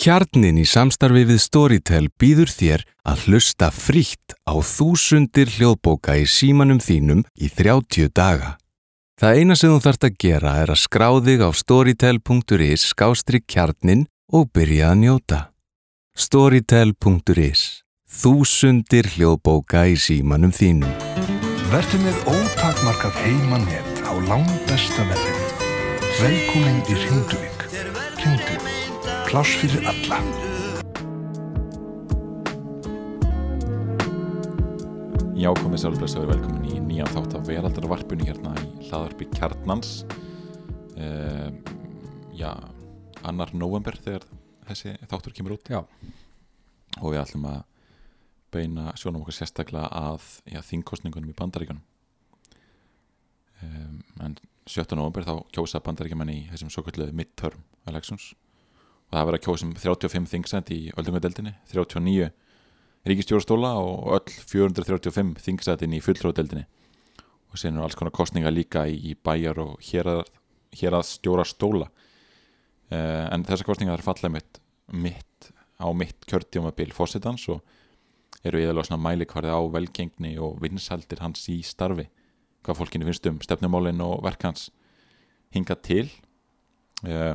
Kjarnin í samstarfi við Storytel býður þér að hlusta frítt á þúsundir hljóðbóka í símanum þínum í 30 daga. Það eina sem þú þarft að gera er að skrá þig á storytel.is skástri kjarnin og byrja að njóta. Storytel.is Þúsundir hljóðbóka í símanum þínum. Vertu með ótakmarkað heimanett á langbesta verðinu. Velkomin í Ringduvík. Ringduvík. Pláss fyrir alla. Já, komið sálblöðs og velkomin í nýjan þátt af veraldarvarpunni hérna í hlaðarpi Kjarnans uh, Já, annar november þegar þessi þáttur kemur út Já. og við ætlum að beina sjónum okkar sérstaklega að já, þingkostningunum í bandaríkunum um, en 17. november þá kjósa bandaríkjumenn í þessum svo kallu midterm elections það verður að kjósa um 35 þingsætt í öldungadeldinni 39 ríkistjórastóla og öll 435 þingsættin í fulltróðdeldinni og sen eru alls konar kostninga líka í, bæjar og hérað, hérað stjóra stóla uh, en þessar kostninga þarf falla mitt, mitt á mitt kjörtjómabil fósitans og eru eða svona mælikvarði á velgengni og vinsaldir hans í starfi hvað fólkinu finnst um stefnumálin og verk hans hinga til. Uh,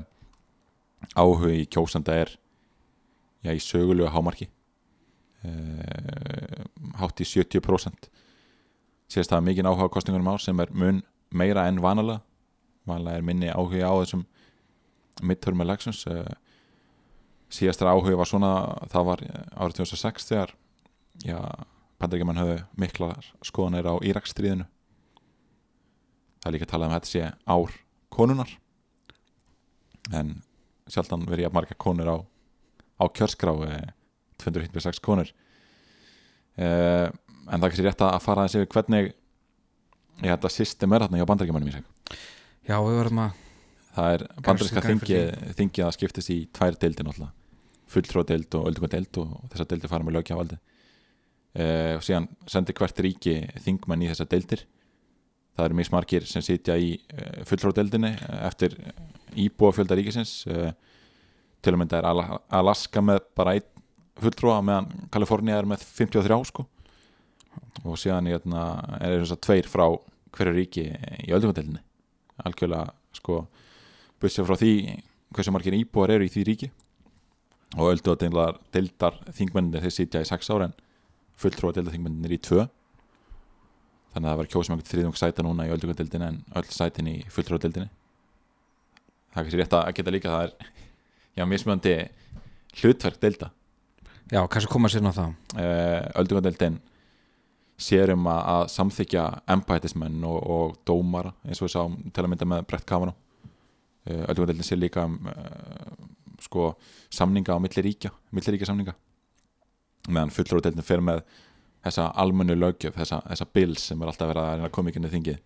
áhug í kjósanda er já, í sögulegu hámarki uh, hátt í 70% sést það mikið áhuga kostningunum á sem er mun meira enn vanalega. Vanalega er minni áhuga á þessum midterm elections uh, síðastra áhuga var svona það var árið 2006 þegar já, bandaríkjaman höfðu mikla skoðanir á Íraksstríðinu. Það er líka að tala um að þetta sé ár konunar en sjaldan verið jafn marga konur á, á kjörskrá eh, 256 konur. Eh, en það er kannski rétt að fara aðeins yfir hvernig ég held að system er þarna hjá bandaríkjamannum í seg Já, við verðum að það er bandaríska þingið þingið að skiptist í tvær deildir náttúrulega. Fulltróðdeild og öldungardeild og, og þessar deildir fara með lögjavaldi eh, og síðan sendir hvert ríki þingmenn í þessar deildir það eru mismarkir sem sitja í uh, fulltróðdeildinni eftir íbúafjölda ríkisins uh, til að mynda er Ala- Alaska með bara einn fulltróða meðan Kalifornia er með 53 sko. Og síðan hérna, er þess að tveir frá hverju ríki í öldungadeildinni. Algjörlega sko bussið frá því hversu margir íbúar eru í því ríki. Og öldungadeildar deildar þingmennir þeir sitja í 6 ára en fulltróða deildar þingmennir í 2 þannig að það var kjósum einhvern þriðjung sæta núna í öldungadeildinni en öll sætin í fulltróðadeildinni það er kannski rétt að geta líka það er já, mismöndi hlutverk deilda. Já, kannski koma sér ná það? Uh, öldungadeildin sér um að, samþykja embætismenn og, og dómara eins og við sáum til að mynda með Brett Kavanaugh. Uh, öldungadeildin sér líka um uh, sko samninga á milli ríkja milli ríkja samninga meðan fulltróðadeildin fer með þessa almennu löggjöf, þessa, þessa bills sem er alltaf verið að koma ykkur þingið.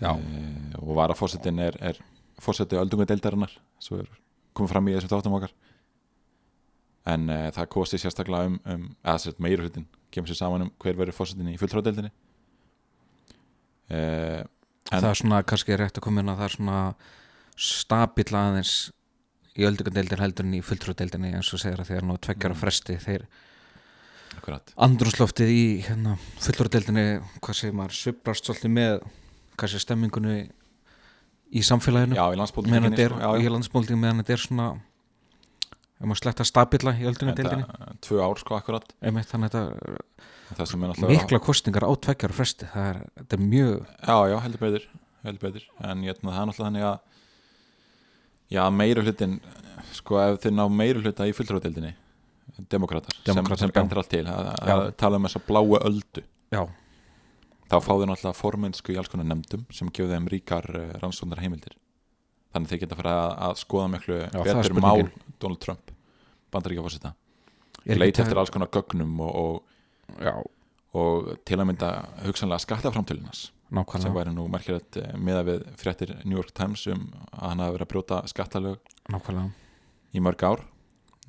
Já, uh, og varafórsetin er, er fórseti öldungadeildarinnar svo er komið fram í þessum þáttum okkar. En uh, það kosti sérstaklega um, um eða sér meira hlutin kemur sér saman um hver verður fórsetin í fulltróðdeildinni uh, en það er svona kannski rétt að koma inn að það er svona stabill aðeins í öldungadeildir heldur en í fulltrúdeildinni eins og segir að þeir nú tveggjara Mm. fresti þeir andrúsloftið í hérna, fulltrúdeildinni hvað segir maður, sviprast svolítið með kannski stemmingunni í samfélaginu. Já, í meðan landsbóldinni þetta er í landsbólding meðan þetta er svona ef maður sletta stabilla í öldungadeildinni tvö ár sko akkurat. Einmitt þannig að þetta mikla kostingar á tveggjara fresti það er, þetta er mjög já, já, heldur betur, heldur betur. en ég, það er náttúrulega þannig að já, meira hlutin sko, ef þeir ná meira hluta í fulltróðdeildinni Demókratar, sem, sem já. bendir allt til að, að tala um þessa bláu öldu. Já, þá fá þeir náttúrulega formensku í alls konar nefndum sem gefur þeim ríkar uh, rannsóknar heimildir þannig að þeir geta fara að, að skoða miklu betur mál. Donald Trump bandaríkja fórseta Er ekki leit tæ- eftir alls konar gögnum og, og, og til að mynda hugsanlega skattaframtölunas sem nákvæmlega. væri nú merkilegt eh, miðað við fréttir New York Times um að hann hafi verið að brjóta skattalög nákvæmlega. í mörg ár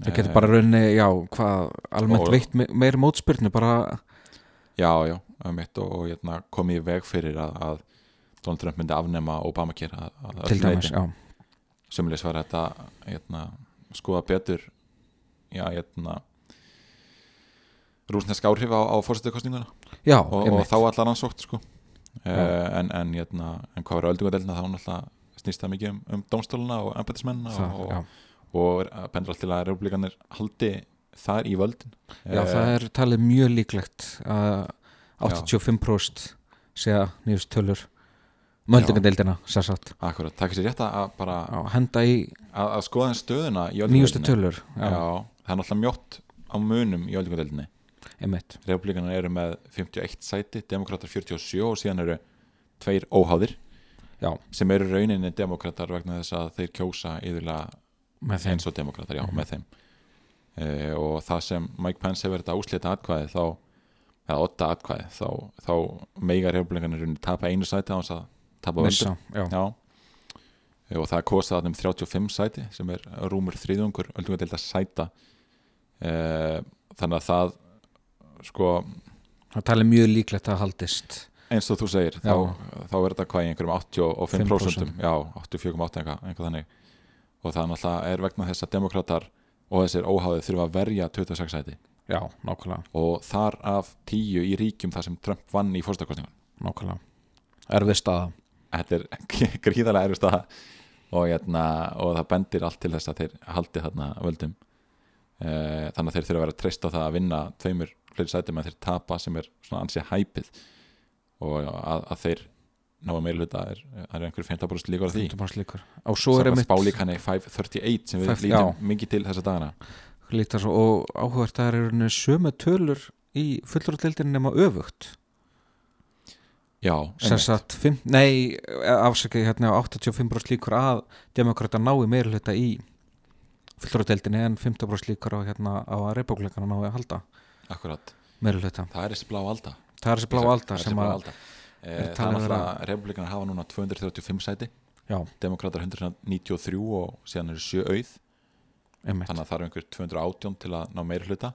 Það getur bara rauninni, já, hvað almennt Og- veitt me meiri mótspyrnu bara, já, já, mitt og, og hérna, komið í veg fyrir að, að Donald Trump myndi afnema Obamacare að, að til dæmis, já. Sömulegis var þetta hérna, skoða betur já, hérna rúsnesk áhrif á, á fórsetakostninguna já, og, og þá allar hann sótt sko. Já. en, en, hérna, en hvað var öldungadeildina þá náttúrulega snýst það mikið um, um dómstóluna og embættismennina það, og, og, og pendur allt til að republikanir haldi þar í völdin. Já, Eh, það er talið mjög líklegt að 85% segja nýjust tölur möldungadeildina, sér satt Akkurat, það er kannski rétt að bara Já, henda í að, að skoða stöðuna í öldungadeildinni tölur Já, það er náttúrulega mjótt á munum í öldungadeildinni einmitt, Republikanar eru með 51 sæti Demokrater 47 og síðan eru tveir óháðir já, sem eru rauninni demokrater vegna þess að þeir kjósa yfirlega eins og demokrater, já, Mhm. með þeim. E, og það sem Mike Pence hefur þetta úslita atkvæði þá eða otta atkvæði, þá, þá meiga republikanar rauninni tapa einu sæti á þess að tapa völdu. Já, Já. Eh, og það er kostað um 35 sæti sem er rúmur þriðungur öldungadeilda sæta. E, þannig að það sko það talið mjög líklegt að haldist. eins og þú segir þá, þá er þetta hvað í einhverjum 85% 5%. já, 84,8 eitthvað, eitthvað þannig og það náttúrulega er vegna þess að demokrater og þessir óháðið þurfa að verja 26 sæti. Já, nákvæmlega, og þar af 10 í ríkjum þar sem Trump vann í fórstakostningun nákvæmlega. Erfið staða. Þetta er gríðarlega erfist að og, hérna, og það bendir allt til þess að þeir haldi þarna völdum. E, þannig að þeir þurfa að vera treyst á það að vinna tveimur fleiri sætum en þeir tapa sem er svona ansið hæpið. Og að, að þeir ná að meilhuta er, er einhver 15% líkur á því. 15% líkur. Og svo er einmitt spálíkanni 538 sem við Five- lítum já. mikið til þessa dagana. Lítar og áhugvært að það eru sömu tölur í fullurútdeildin nema öfugt. Já, sagt, fimm, nei afsakið hérna á 85% líkur að demokrata nái meirhluta í fullurútdeildinni en 15% líkur á hérna á að republikana nái að halda akkurat, það er þessi blá alda. Það er þessi blá alda er sem að er það talið er náttúrulega republikanar hafa núna 235 sæti. Já, demokrater 193 og síðan eru 7 auð. Einmitt. Þannig að það eru einhver 218 til að ná meiri hluta.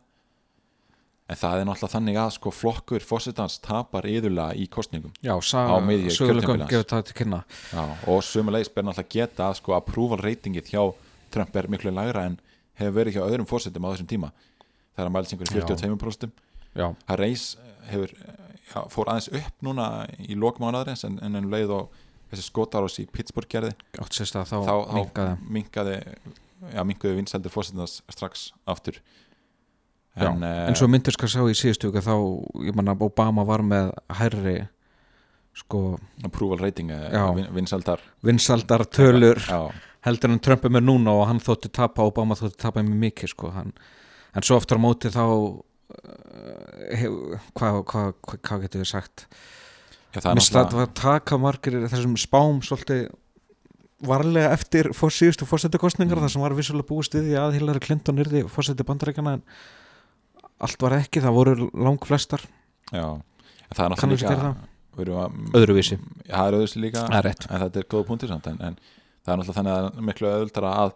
En það er náttúrulega þannig að sko flokkur fósitans tapar yðurlega í kostningum já, á miðju sögulegum kjörtímabili hans. gefur það til kynna. Já, og sömulegis ber náttúrulega geta að sko approval reytingið hjá Trump er miklu lægra en hefur verið hjá öðrum fósitum á þessum tíma. Það er að mælis einhver 42% já, að reys hefur já, fór aðeins upp núna í lokmánaðarins en, en en leið og þessi skotárós í Pittsburgh gerði átt sérst að þá, þá, já, minkaði vinsældir fósitans strax aftur. Já, en, eh, en svo myndir skal sjá í síðustu þá, ég manna Obama var með hærri sko approval rating Já. vin, vinsældar. Vinsaldar tölur já, heldur en Trump er með núna og hann þótti tapa Obama þótti tapa mjög mikið sko hann, en svo aftur á móti þá hvað hva, hva, hva getur við sagt? Mér náttúrulega að taka margir þessum spám svolítið varlega eftir fór síðustu fórsetukostningar Mm. þar sem var vissulega búist við því að Hillary Clinton yrði fórseti bandarækjana en allt var ekki, það voru lang flestar já, það er náttúrulega líka öðruvísi. Já, það er öðruvísi líka er en þetta er góða punktur samt en, en það er náttúrulega þannig að er miklu öðuldara að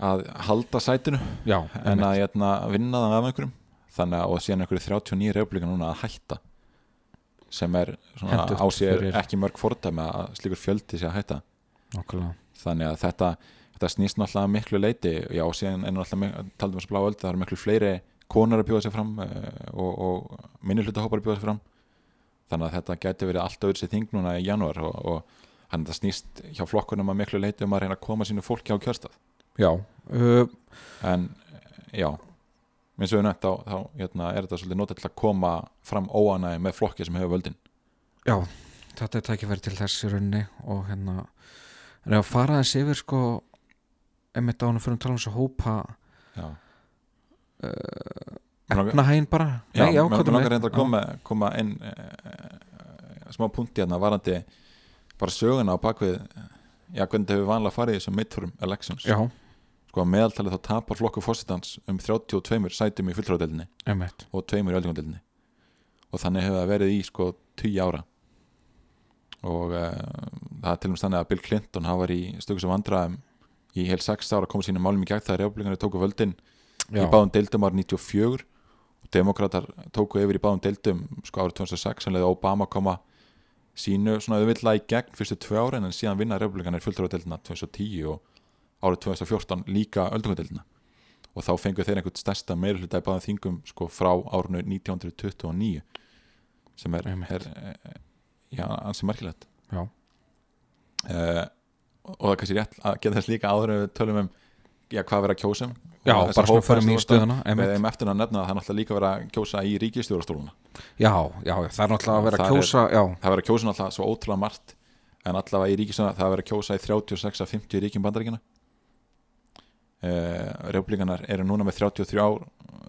að halda sætinu Já, en að hérna, vinna það af einhverjum. Þannig að og síðan einhverju 39 republika núna að hætta sem er á sér ekki mörg fordæmi að slíkur fjöldi sé að hætta. Nákvæmlega. þannig að þetta, þetta snýst náttúrulega miklu leiti já og síðan er náttúrulega taldum við þessu blá öld það eru miklu fleiri konar að bjóða sér fram uh, og, og minni hluta hópar að bjóða sér fram. Þannig að þetta gæti verið allt öðru sér þing núna í janúar og, og hann þetta snýst hjá flokkunum að miklu leiti um að reyna að koma sínu fólki á kjörstað Já, uh, en já. Eins og við nefnt þá, þá hérna, er þetta svolítið til að koma fram óanægi með flokki sem hefur völdin. Já þetta er tækifæri til þess í rauninni og hérna en ef að fara þess yfir sko einmitt á hann fyrir að tala um þess að hópa já, uh, efnahægin bara. Já Nei, já, mér langar reynda að koma, koma inn e, smá punkti hérna varandi bara söguna á bakvið já, hvernig þetta hefur vanlega farið í þessum midterm elections. Já, sko að meðaltalið þá tapar flokku fósitans um 32 sætum í fulltráðdelinni og tveimur í öldungadelinni og þannig hefur það verið í sko 10 ára. Og uh, það er til og með þannig að Bill Clinton hann var í stöku sem vandraðum í heil 6 ára koma sínum málum í gegn þegar republikanir tóku völdin Já, í báðum deildum árið 94 og demokrater tóku yfir í báðum deildum sko árið 2006 en leiði Obama koma sínu svona auðvitað í gegn fyrstu tvö ára en síðan vinna republikanir fulltráðdeildina 2010 og árið 2014 líka öldungadeildina. Og þá fengu þeir einhvern stærsta meirhluta í báðum þingum sko frá árunu 1929 sem er, er eh, já, ansi merkilegt. Já. uh, og það er kannski rétt að geta þess líka áður við tölum um já, hvað vera að kjósa um Já, bara svona förum í að- stöðuna við hefum eftir að nefna að það er náttúrulega líka verið að kjósa í ríkistjórastóluna Já, já, það er náttúrulega að vera að Það er- kjósa Já, það verið að kjósa náttúrulega svo ótrúlega margt en allavega í ríkistjórna það verið að kjósa í 36 af 50 ríkjum bandaríkina Republikanar eru núna með 33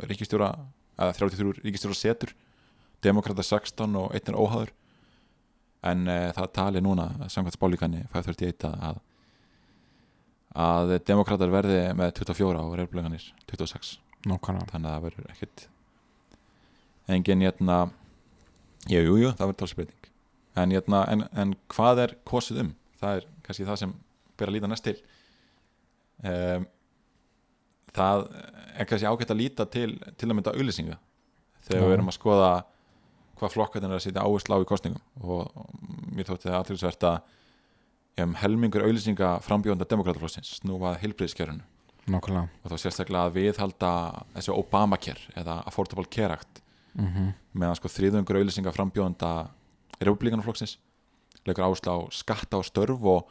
ríkistjóra eða 33 ríkistjóra setur Demokrata 16 og einn er óháður. En uh, það tali núna samkvæmt spálíkanni 531 að að demokrater verði með 24 og republikanir 26 nákvæmlega. Þannig að það verður ekkert engin hérna jú, jú, jú, það verður talsbreyting. En, hérna, en, en hvað er kosið um? Það er kannski það sem ber að líta næst til. Um, það er kannski ágætt að líta til til að mynda auðlýsinga þegar við erum að skoða hvað flokkarnir er að sitja áherslu á í kostningum og mér þótti það aðtryggsvert að um, helmingur auðlýsinga frambjóðanda demokrataflóksins snúvað heilbriðskjörunu Nákvæmlega. Og þá sérstaklega að viðhalda þessu Obamacare eða Affordable Care Act. Mm meðan sko þriðungur auðlýsinga frambjóðanda republikanaflokksins leikur áherslu á skatta og störf og,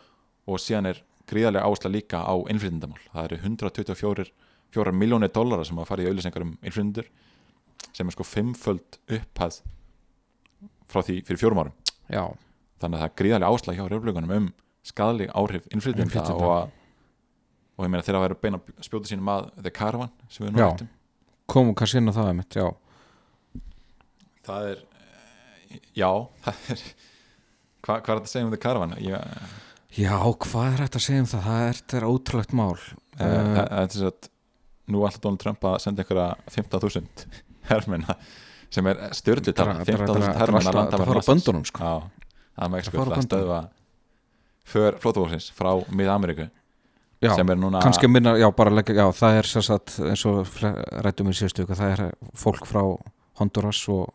og síðan er gríðarlega áhersla líka á innflytjendamál. Það eru 124 4 miljónir dollara sem að fara í auðlýsingar um innflytjendur sem er sko fimmföld upphæð frá því fyrir fjórum árum. Já, þannig að það er gríðarlega áhersla hjá republikanum um skadleg áhrif innflytjenda og, og ég meina þeirra að vera beina spjóta sínum að The Caravan sem við nú hættum komum kannski inn á það einmitt, já. Það er eh, já, það er hvað hva er þetta að segja um The Caravan? Ég, Já, hvað er þetta að segja um það? Það er, er ótrúlegt mál. Uh, uh, það er þess að nú ætla Donald Trump að senda einhverja 15.000 hermenn sem er Þetta er- 15.000 þetta er- þetta er hermenn alltaf- að landa þetta fara á böndunum, sko. Þetta fara á að stöðva för flótavóksins frá mið-Ameríku sem er núna kannski minna, já, bara leggja, já, það er sér satt eins og ræddum í síðustu það er fólk frá Honduras og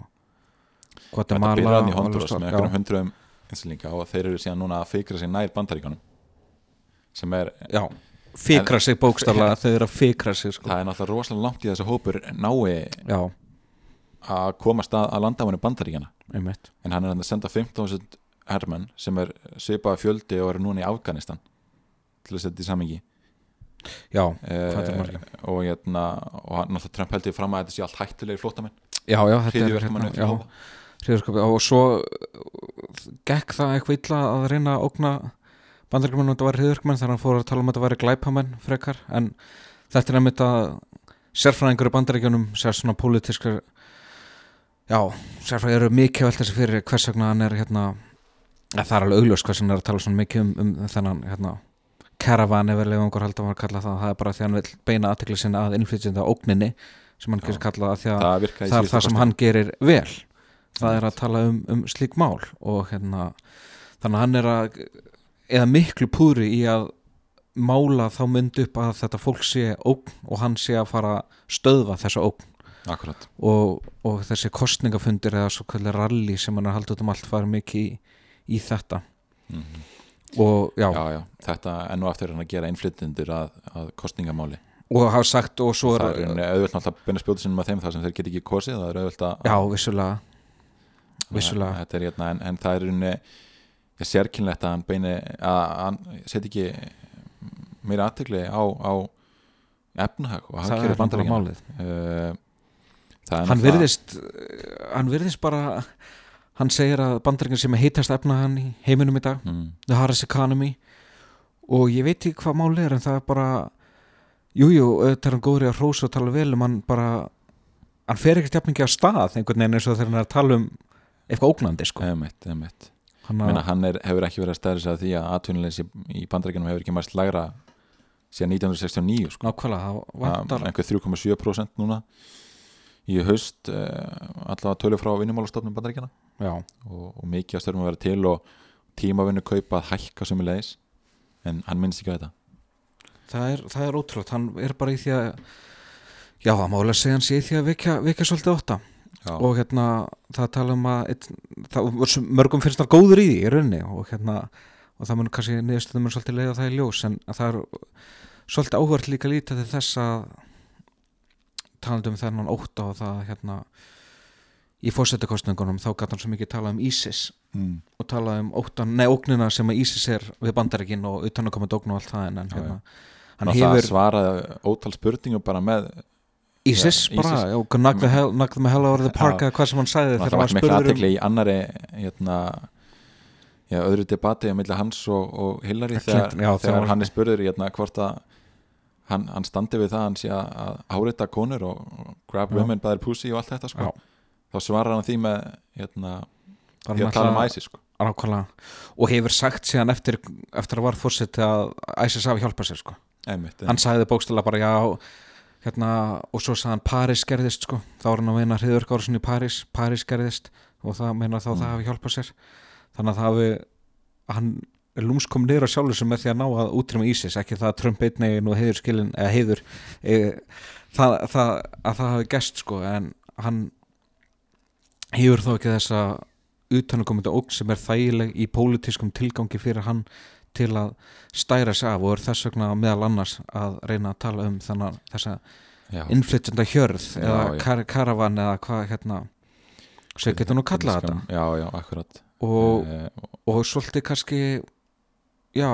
þetta Guatemala byrjaði í og Honduras með einhverjum hundruðum einslinga og þeir eru síðan núna að fikra sér nær bandaríkanum sem er Já, fikra sig bókstaflega þau eru að fikra sig sko. það er náttúrulega rosalega langt í þessu hópur nái Já, að komast að, að landamannu bandaríkjana einmitt. En hann er að senda 15.000 hermenn sem er svipaða fjöldi og eru núna í Afganistan til að setja í samingi Já, eh, og, hérna, og hann náttúrulega Trump heldur fram að þetta sé allt hættulegi flótamenn Já, já, þetta er hriðjuverkamann, og svo gekk það eitthvað illa að reyna að ógna bandaríkjumenn að þetta var hriðurkmenn þegar hann fór að tala um að þetta væri glæpamenn frekar en þetta er nefnitt að sérfræðingur í bandaríkjunum sér svona pólitískar já, sérfræðingur eru mikið að velta sig fyrir hvers vegna hann er hérna að það er alveg augljós hvers vegna hann er að tala svona mikið um, um þennan hérna caravan ef við einhver held að að kalla það. Það er bara því að hann vil beina aðtekli sinna að innflytjenda ógninni sem hann getur kallað að að það það er það sem hann gerir vel. Það er að tala um, um slík mál og hérna þannig að hann er að eða miklu púri í að mála þá mynd upp að þetta fólk sé ógn og hann sé að fara stöðva þessa ógn. Og, og þessi kostningafundir eða svo kallir rally sem hann er haldið um allt fara mikið í, í þetta. Mm og já, já, já, þetta enn og aftur er hann að gera innflytjendur að, að kostningamáli og hafa sagt og svo það er, auðvelt náttúrulega að beina spjóta sinum að þeim þar sem þeir get ekki kosið, það er auðvelt að já, vissulega. Vissulega. Hérna, en, en það er rauninni ja, sérkynlegt að hann beini að hann setja ekki meira aðtegli á, á efnahag og er uh, það er hann virðist hann virðist bara hann segir að bandaríkinn sem er heitast efnaðan í heiminum í dag, mm, the hardest economy. Og ég veit ekki hvað máli er en það er bara jújú, jú, auðvitað er hann góður í að hrósa og tala vel um hann bara hann fer ekkert jafningi á stað einhvern veginn eins og þegar hann er að tala um eitthvað ógnandi sko. Einmitt, einmitt. hann Meina, að, hann er, hefur ekki verið að stæðis að því að atvinnuleysi í bandaríkjunum hefur ekki mæst lægra síðan 1969 sko. nákvæmlega, það Það vantar. er einhver 3,7% núna. Í haust uh, allavega tölu frá vinnumálastofnum bandaríkjana já, og, og mikið að störfum að vera til og tímavinnu kaupa að hækka sem er leiðis en hann minnst ekki á þetta. Það er, það er ótrúlega hann er bara í því að já, það má alveg segja hann sé í því að vekja, vekja svolítið ótta Já, og hérna það tala um að einn, það, mörgum finnst það góður í því í rauninni og hérna og það mun kannski niðurstöðum mun svolítið leiða það í ljós en það er svolítið áhvert líka lítið til þess að talandi um þennan ótta og það hérna í fórsetakostningunum þá gæti hann svo mikið talað um ISIS mm. og talað um óttan, nei, ógnina sem að ISIS er við bandaríkin og utan að koma ógn og allt það en hann, Já, hérna, hann hefur svaraði ótal spurningum bara með ISIS Já, bara, og knock the hell, knock the hell out of the park Já. eða hvað sem hann það þegar var hann var miklu spurður um aðtekli í annari hérna já, öðru debati á milli hans og, og Hillary þegar, já, þegar þegar var- hann er spurður hérna, hvort að hann, hann standi við það að hann sé að, að árita konur og, og grab Já. women by their pussy og allt þetta sko. Þá svarar hann því með hérna, ég að tala um ISIS sko. nákvæmlega. og hefur sagt síðan eftir, eftir að var fórseti að ISIS hafi hjálpað sér sko. Einmitt, hann sagði bókstala bara já hérna, og svo sagði hann Paris gerðist sko. þá var hann að meina hriðurkársun í Paris Paris gerðist. Og það meina þá Mm. það hafi hjálpað sér. Þannig að það hafi hann lúmskom niður á sjálfur sem með því að ná að útrýma ISIS. Ekki það að Trump einnegin og heiður skilin eða heiður e, það, það, að það hafi gest sko. En hann hefur þó ekki þessa utanakomandi ógn sem er þægileg í pólitískum tilgangi fyrir hann til að stæra sig af og er þess vegna meðal annars að reyna að tala um þannig þessa já, innflytjanda hjörð Já, eða kar karavan eða hvað hérna sem getur nú kallað þetta? já, já, akkurat. Og, Eh, og svolítið kannski já,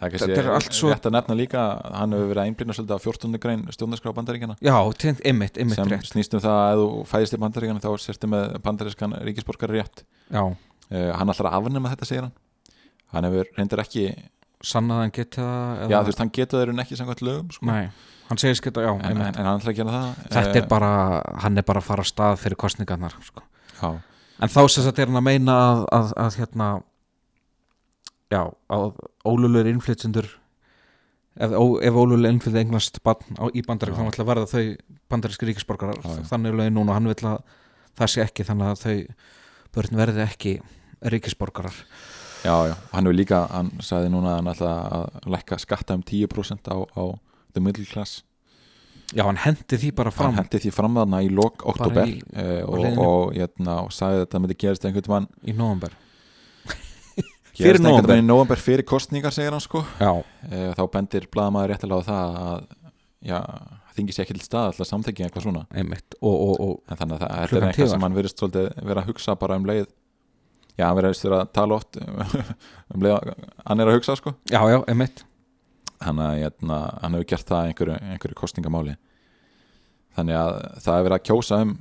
það er kannski er allt svo- rétt að nefna líka að hann hefur verið að einblýna svolítið á 14. grein stjórnarskrá bandaríkjana já, tegnd, ymmit, ymmit sem rétt. snýst um það að þú fæðist í bandaríkjana þá sérstu með bandarískan ríkisborgari rétt já, uh, hann ætlar að afnema þetta segir hann hann hefur reyndir ekki sannaðan geti það já þú veist hann getur þeirra ekki samkvæmt lögum sko. nei, hann segist geta, já, en, en, en hann ætlar að gera það. Þetta Eh, er bara, hann er bara að fara að stað fyrir kostningarnar sko. já, en þá sem þetta er hann að meina að, að, að hérna já, að ólulur innflytjendur ef, ef ólulur innflytjendur englast barn á, í bandarík ætla að verða þau bandaríski já. þannig lögin núna hann vil að það sé ekki þannig að þau börn verði ekki ríkisborgarar já, já, hann hefur líka hann sagði núna að hann ætla að lækka skatta um 10% á, á the middle class. Já, hann hendi því bara fram. Hann hendi því fram þarna í lok oktober í- uh, og, og, hérna, og sagði að þetta myndi gerast einhvern mann í november gerast einhvern mann í november fyrir kostningar segir hann sko. Já, uh, þá bendir blaðamaður réttilega á það að já, þingi sér ekki til stað alltaf samþekki eitthvað svona. Einmitt. Og, og, og en þannig að þetta er eitthvað sem hann virðist svolítið vera að hugsa bara um leið já, verðist vera að tala oft. Um leið að hann er að hugsa sko. Já, já, einmitt. Hann, hérna, hann hefur gert það einhverju, einhverju kostningamáli þannig að það er verið að kjósa um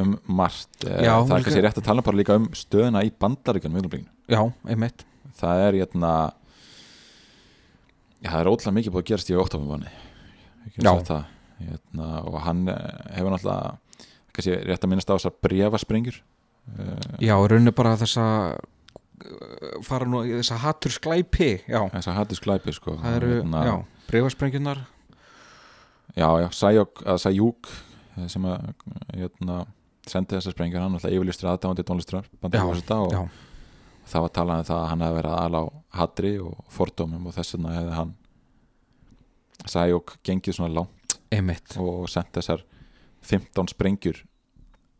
um margt. Eh, Já, það er kannski rétt að tala bara líka um stöðuna í bandaríkjunum í já, einmitt. Það er hérna já, það er ótrúlega mikið búið að gerast í óttafumanni Já. hérna, og hann eh, hefur náttúrulega kannski rétt að minnast á þessar brefasprengjur uh, já, í rauninni bara þessa fara nú í þessa hattur sklæpi já, þessar hattis glæpi sko. það eru, Hérna, já, breyfasprengjurnar já, já, að Sayuk eh, sem að hérna, sendi þessar sprengjur hann alltaf yfirlistur aðdáðandi tónlistrar og já, það var talað um það að hann hefði verið aðal á hatri og fordómum og þess vegna hefði hann Sayok gengið svona langt einmitt. og sendt þessar 15 sprengjur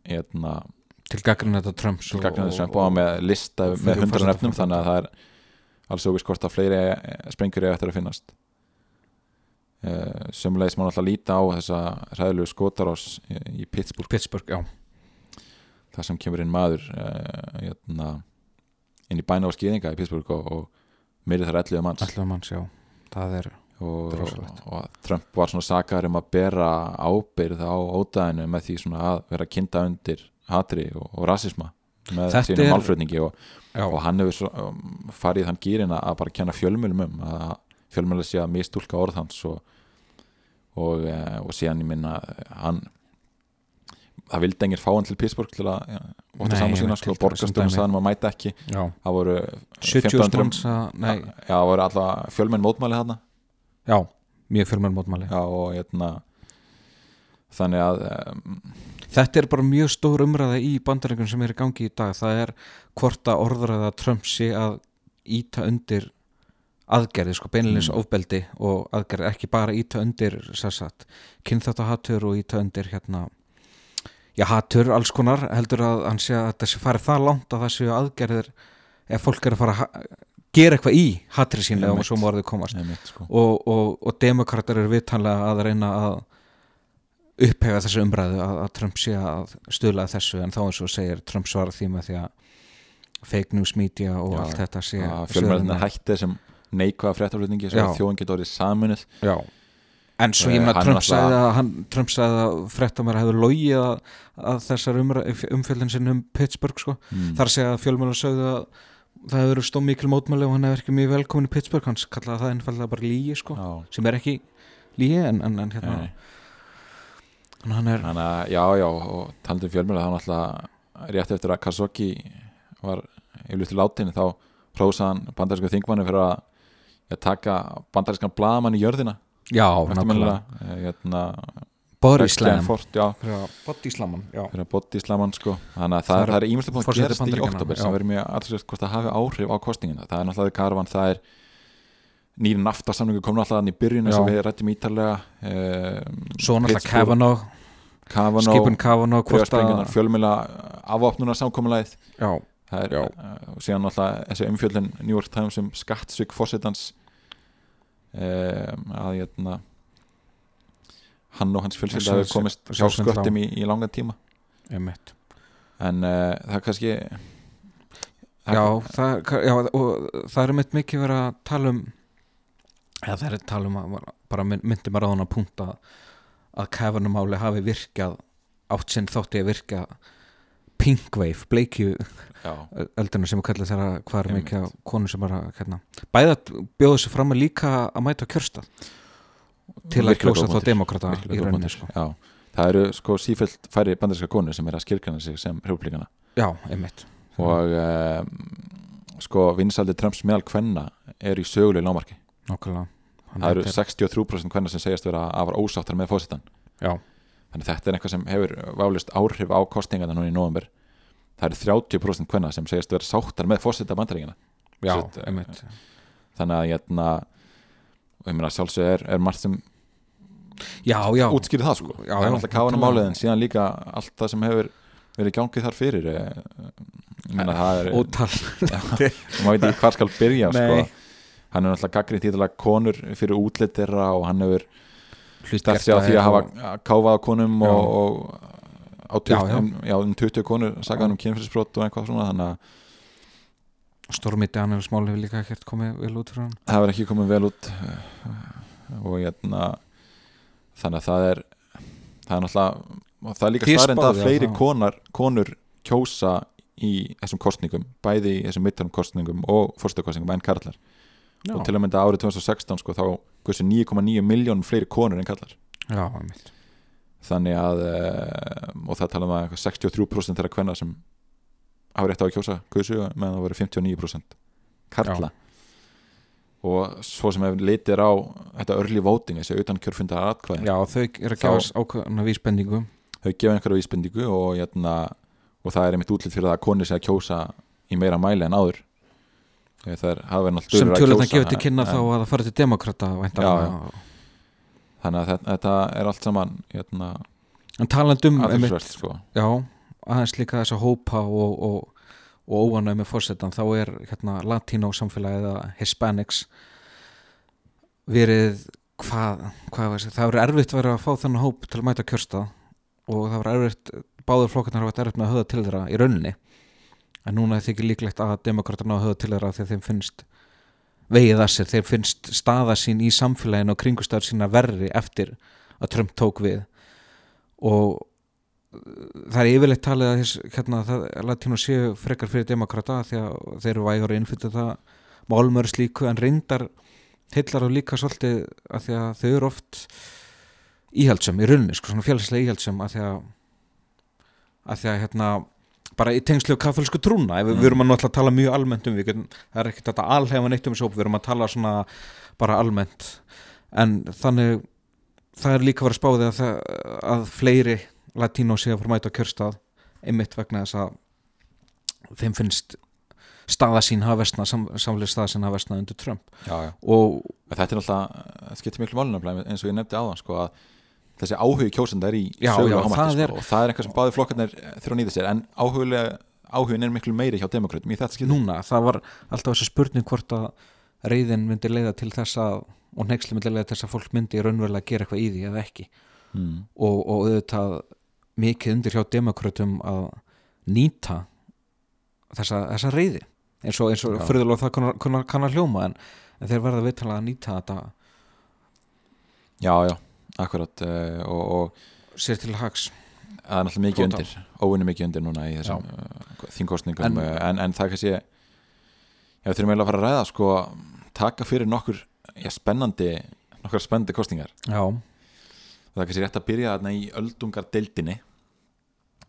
hérna, til gaggrinn þetta Trumps til gagnið þessum og með lista og með fyrir 100 forseta nefnum þannig að það er alls óvist hvort að fleiri eh, sprengjur er eftir að finnast. Uh, sömulegis má alltaf líta á þessa ræðilegu skotarás í, í Pittsburgh. Pittsburgh, þar sem kemur inn maður uh, hérna, inn í bæna á skýðinga í Pittsburgh og, og myrði þar 11 manns. Allavega manns, já. Það er, og, og, og Trump var svona sakar um að bera ábyrð á ódæðinu með því svona að vera að kynda undir hatri og, og rasisma með Þetta sínum málflutningi og, og hann hefur svo, um, farið þann gýrin að bara kenna fjölmjölum um að fjölmjölu sé að mistúlka orð hans og, og, eh, og síðan ég minna hann það vildi engir fá hann til Pittsburgh til að votta saman sína ekki, borgastunum hann að mæta ekki. Já. Það voru 70 1500 manns að, nei, já, það voru alltaf fjölmenn mótmæli þarna. Já, mjög fjölmenn mótmáli já, og hérna þannig að um, Þetta er bara mjög stór umræða í bandarækjum sem er í gangi í dag það er hvort að orðræða Trump sé að íta undir aðgerði, sko, beinleins Mm. ofbeldi og aðgerði, ekki bara íta undir sérsagt, kynþáttahatur og íta undir hérna já, hatur alls konar, heldur að hann sé að þetta sé farið það langt að það séu aðgerðir ef fólk er að fara að gera eitthvað í hatri sín ef Einmitt. svo má orðið komast einmitt, sko. og, og, og demokrater eru vitanlega að reyna að upphega þessu umræðu að, að Trump sé að stuðla að þessu en þá eins og segir Trump svara því með því að fake news media og Já, allt þetta sé að sé fjölmjörðin þarna. hætti þessum neikvæða fréttaflutningi að þjóðin getur orðið saminuð Já En svo ég Eh, með hann Trump sagði að hann, Trump sagði að fréttamæra hefur logið að, að þessar umfjöldin sinn um Pittsburgh sko. mm. þar sé að fjölmjöla sögðu að það hefur verið stóð mikil mótmæli og hann hefur ekki mjög velkomin í Pittsburgh hans kallaði það einfallega bara lígi sko. Já, sem er ekki lígi en, en, en hérna nei. Er Þannig að já, já, og talandi um fjölmjöla þá náttúrulega rétt eftir að Kazoki var yfirleitt til látin þá prósaði hann bandarísku þingmanni fyrir að ja, taka bandarískan blaðamann í jörðina já, nákvæmlega eftirminnilega Eh, hérna, body Rex slam Fort, já, body slaman já. fyrir að body slaman sko. þannig að Það er er ímjöldið búin að gerast í oktober já. sem verður mjög aðsett hvort það hafi áhrif á kostningina það er náttúrulega karvan, það er nýri naftasamningu komin alltaf þannig í byrjun eins og við rættum ítarlega um, svo náttúrulega Kavanaugh. Kavanaugh skipun Kavanaugh að fjölmjöla afvopnunar samkomulæð já, það er Já. uh, síðan alltaf þessi umfjöldin New York Times um skattsvík fórsetans um, að hérna hann og hans Sjálfs- hafi komist hjá sköttum í, í langan tíma. Einmitt. En uh, það er kannski það Já, það, já, og það er mitt mikið verið að tala um eða það er að tala um að bara mynd- myndi maður á hann að punta að kafanumáli hafi virkað átt sinn þátti að virka pink wave, bleikju já, eldinu sem við kallum þeirra hvað er mikið af konum sem að hérna, bæða bjóðu sér fram að líka að mæta á kjörstað til að kjósa þá demokrata í rauninni sko. það eru sko sífælt færri bandarinska konur sem er að skilgrana sig sem republikana Já, einmitt. Og um, sko vinsaldi Trumps meðal kvenna er í sögulegu lámarki Nákvæmlega. Það eru heitir- 63% kvenna sem segjast vera afar ósáttar með fósitan Já, þannig að þetta er eitthvað sem hefur válist áhrif á kostingarna núna í november það eru 30% kvenna sem segjast vera sáttar með fósita bandaríkina já, Sett, eh, einmitt. þannig að hérna og ég meina sjálfsög er, er margt sem Já, já, útskýrið það sko. Já, það er alltaf káðan nákvæmlega. málið en síðan líka allt það sem hefur verið gangið þar fyrir eh, ég meina það er ótal. Maður veit ekki hvað skal byrja sko. Hann er náttúrulega gaggrið títilega konur fyrir útlit þeirra og hann hefur stætt sig á því að hafa káfað á konum Já. og, og á 20, Já, já. Um, já, um 20 konur sagaðan um kynfyrsbrot og eitthvað svona þannig að Stormiti Annars mál hefur líka ekkert komið vel út fyrir hann. Það verður ekki komið vel út eh, og hérna þannig að það er það er náttúrulega og það er líka starrend að fleiri konar, konur kjósa í þessum kostningum bæði í þessum midterm kostningum og fyrstakostningum en karlar Já, og til að mynda árið 2016 sko, þá hversu 9,9 miljónum fleiri konur en kallar já, þannig að uh, og það tala um að eitthvað 63% þeirra kvenna sem hafa rétt á að kjósa kjósu meðan það voru 59% karla. Og svo sem hefur litir á þetta early voting þessi utan kjörfundar atkvæðin Já, þau eru að gefa ákveðna vísbendingu. Þau gefa einhverja vísbendingu og, jæna, og það er einmitt útlitt fyrir það að konur sé að kjósa í meira mæli en áður Þegar það er, hafa verið náttúrulega sem að kjósa, gefur til kynna en- þá að það fara til demokrata þannig að þetta, er allt saman jæna, En um aðeinsvert sko. já, aðeins líka þessa hópa og, og, og óanæg með fórsetan þá er hérna latínó samfélagið eða hispanics verið hvað, hvað var, það? Verið erfitt verið að fá þennan hóp til að mæta kjörsta og það verið erfitt báður flokkarnar hafa verið erfitt með að höða til þeirra í rauninni en núna er þykir líklegt að demokraterna að höða til þeirra að þeim finnst vegið að sér, þeim finnst staða sín í samfélaginu og kringustöður sína verri eftir að Trump tók við. Og það er yfirleitt talið að þess, hérna, það, latínu séu frekar fyrir demokrata því að þeir eru vægur að innflytja það málmur slíku en reyndar heillar og líka svolítið að því að þau eru oft íhaldsum í rauninni, sko, svona félagslega íhaldsum að því að að því að hérna bara í tengslu kaffelsku trúna, ef við, við erum að náttúrulega tala mjög almennt um við, getum- það er ekkert þetta alhefa neitt um þessu hóp, við erum að tala svona bara almennt. En þannig það er líka verið að spáði að, það, að fleiri latínó sé að fara mæta á kjörstað einmitt vegna þess að þeim finnst staða sín hafa vestna, sam, samlega staða sín hafa vestna undir Trump. Já, já. og þetta er náttúrulega, það skiptir miklu málunum eins og ég nefndi áðan sko, að þessi áhugi kjósenda er í það sko, er- og það er eitthvað sem báði flokkarnir þurfa að nýta sér. En áhugin er miklu meiri hjá demokrautum í þetta skipti. Núna, það var alltaf þessi spurning hvort að reyðin myndi leiða til þess að og nexli myndi leiða til þess að fólk myndi raunverulega gera eitthvað í því eða ekki. Mm. og, og auðvitað mikið undir hjá demokratum að nýta þessa, þessa reyði eins og, og fyrirlega það kann, kann, kann að hljóma en, en þeir verða viðtalega að nýta þetta. Já, já, akkurat uh, og, og sér til hags. Það er náttúrulega mikið Total. undir. Óvinni mikið undir núna í þessum uh, þingkostningum En- en, en, en það er kannski já, við þurfum eiginlega að fara að ræða sko, taka fyrir nokkur já, spennandi, nokkur spennandi kostningar já, það er kannski rétt að byrja þarna í öldungar deildinni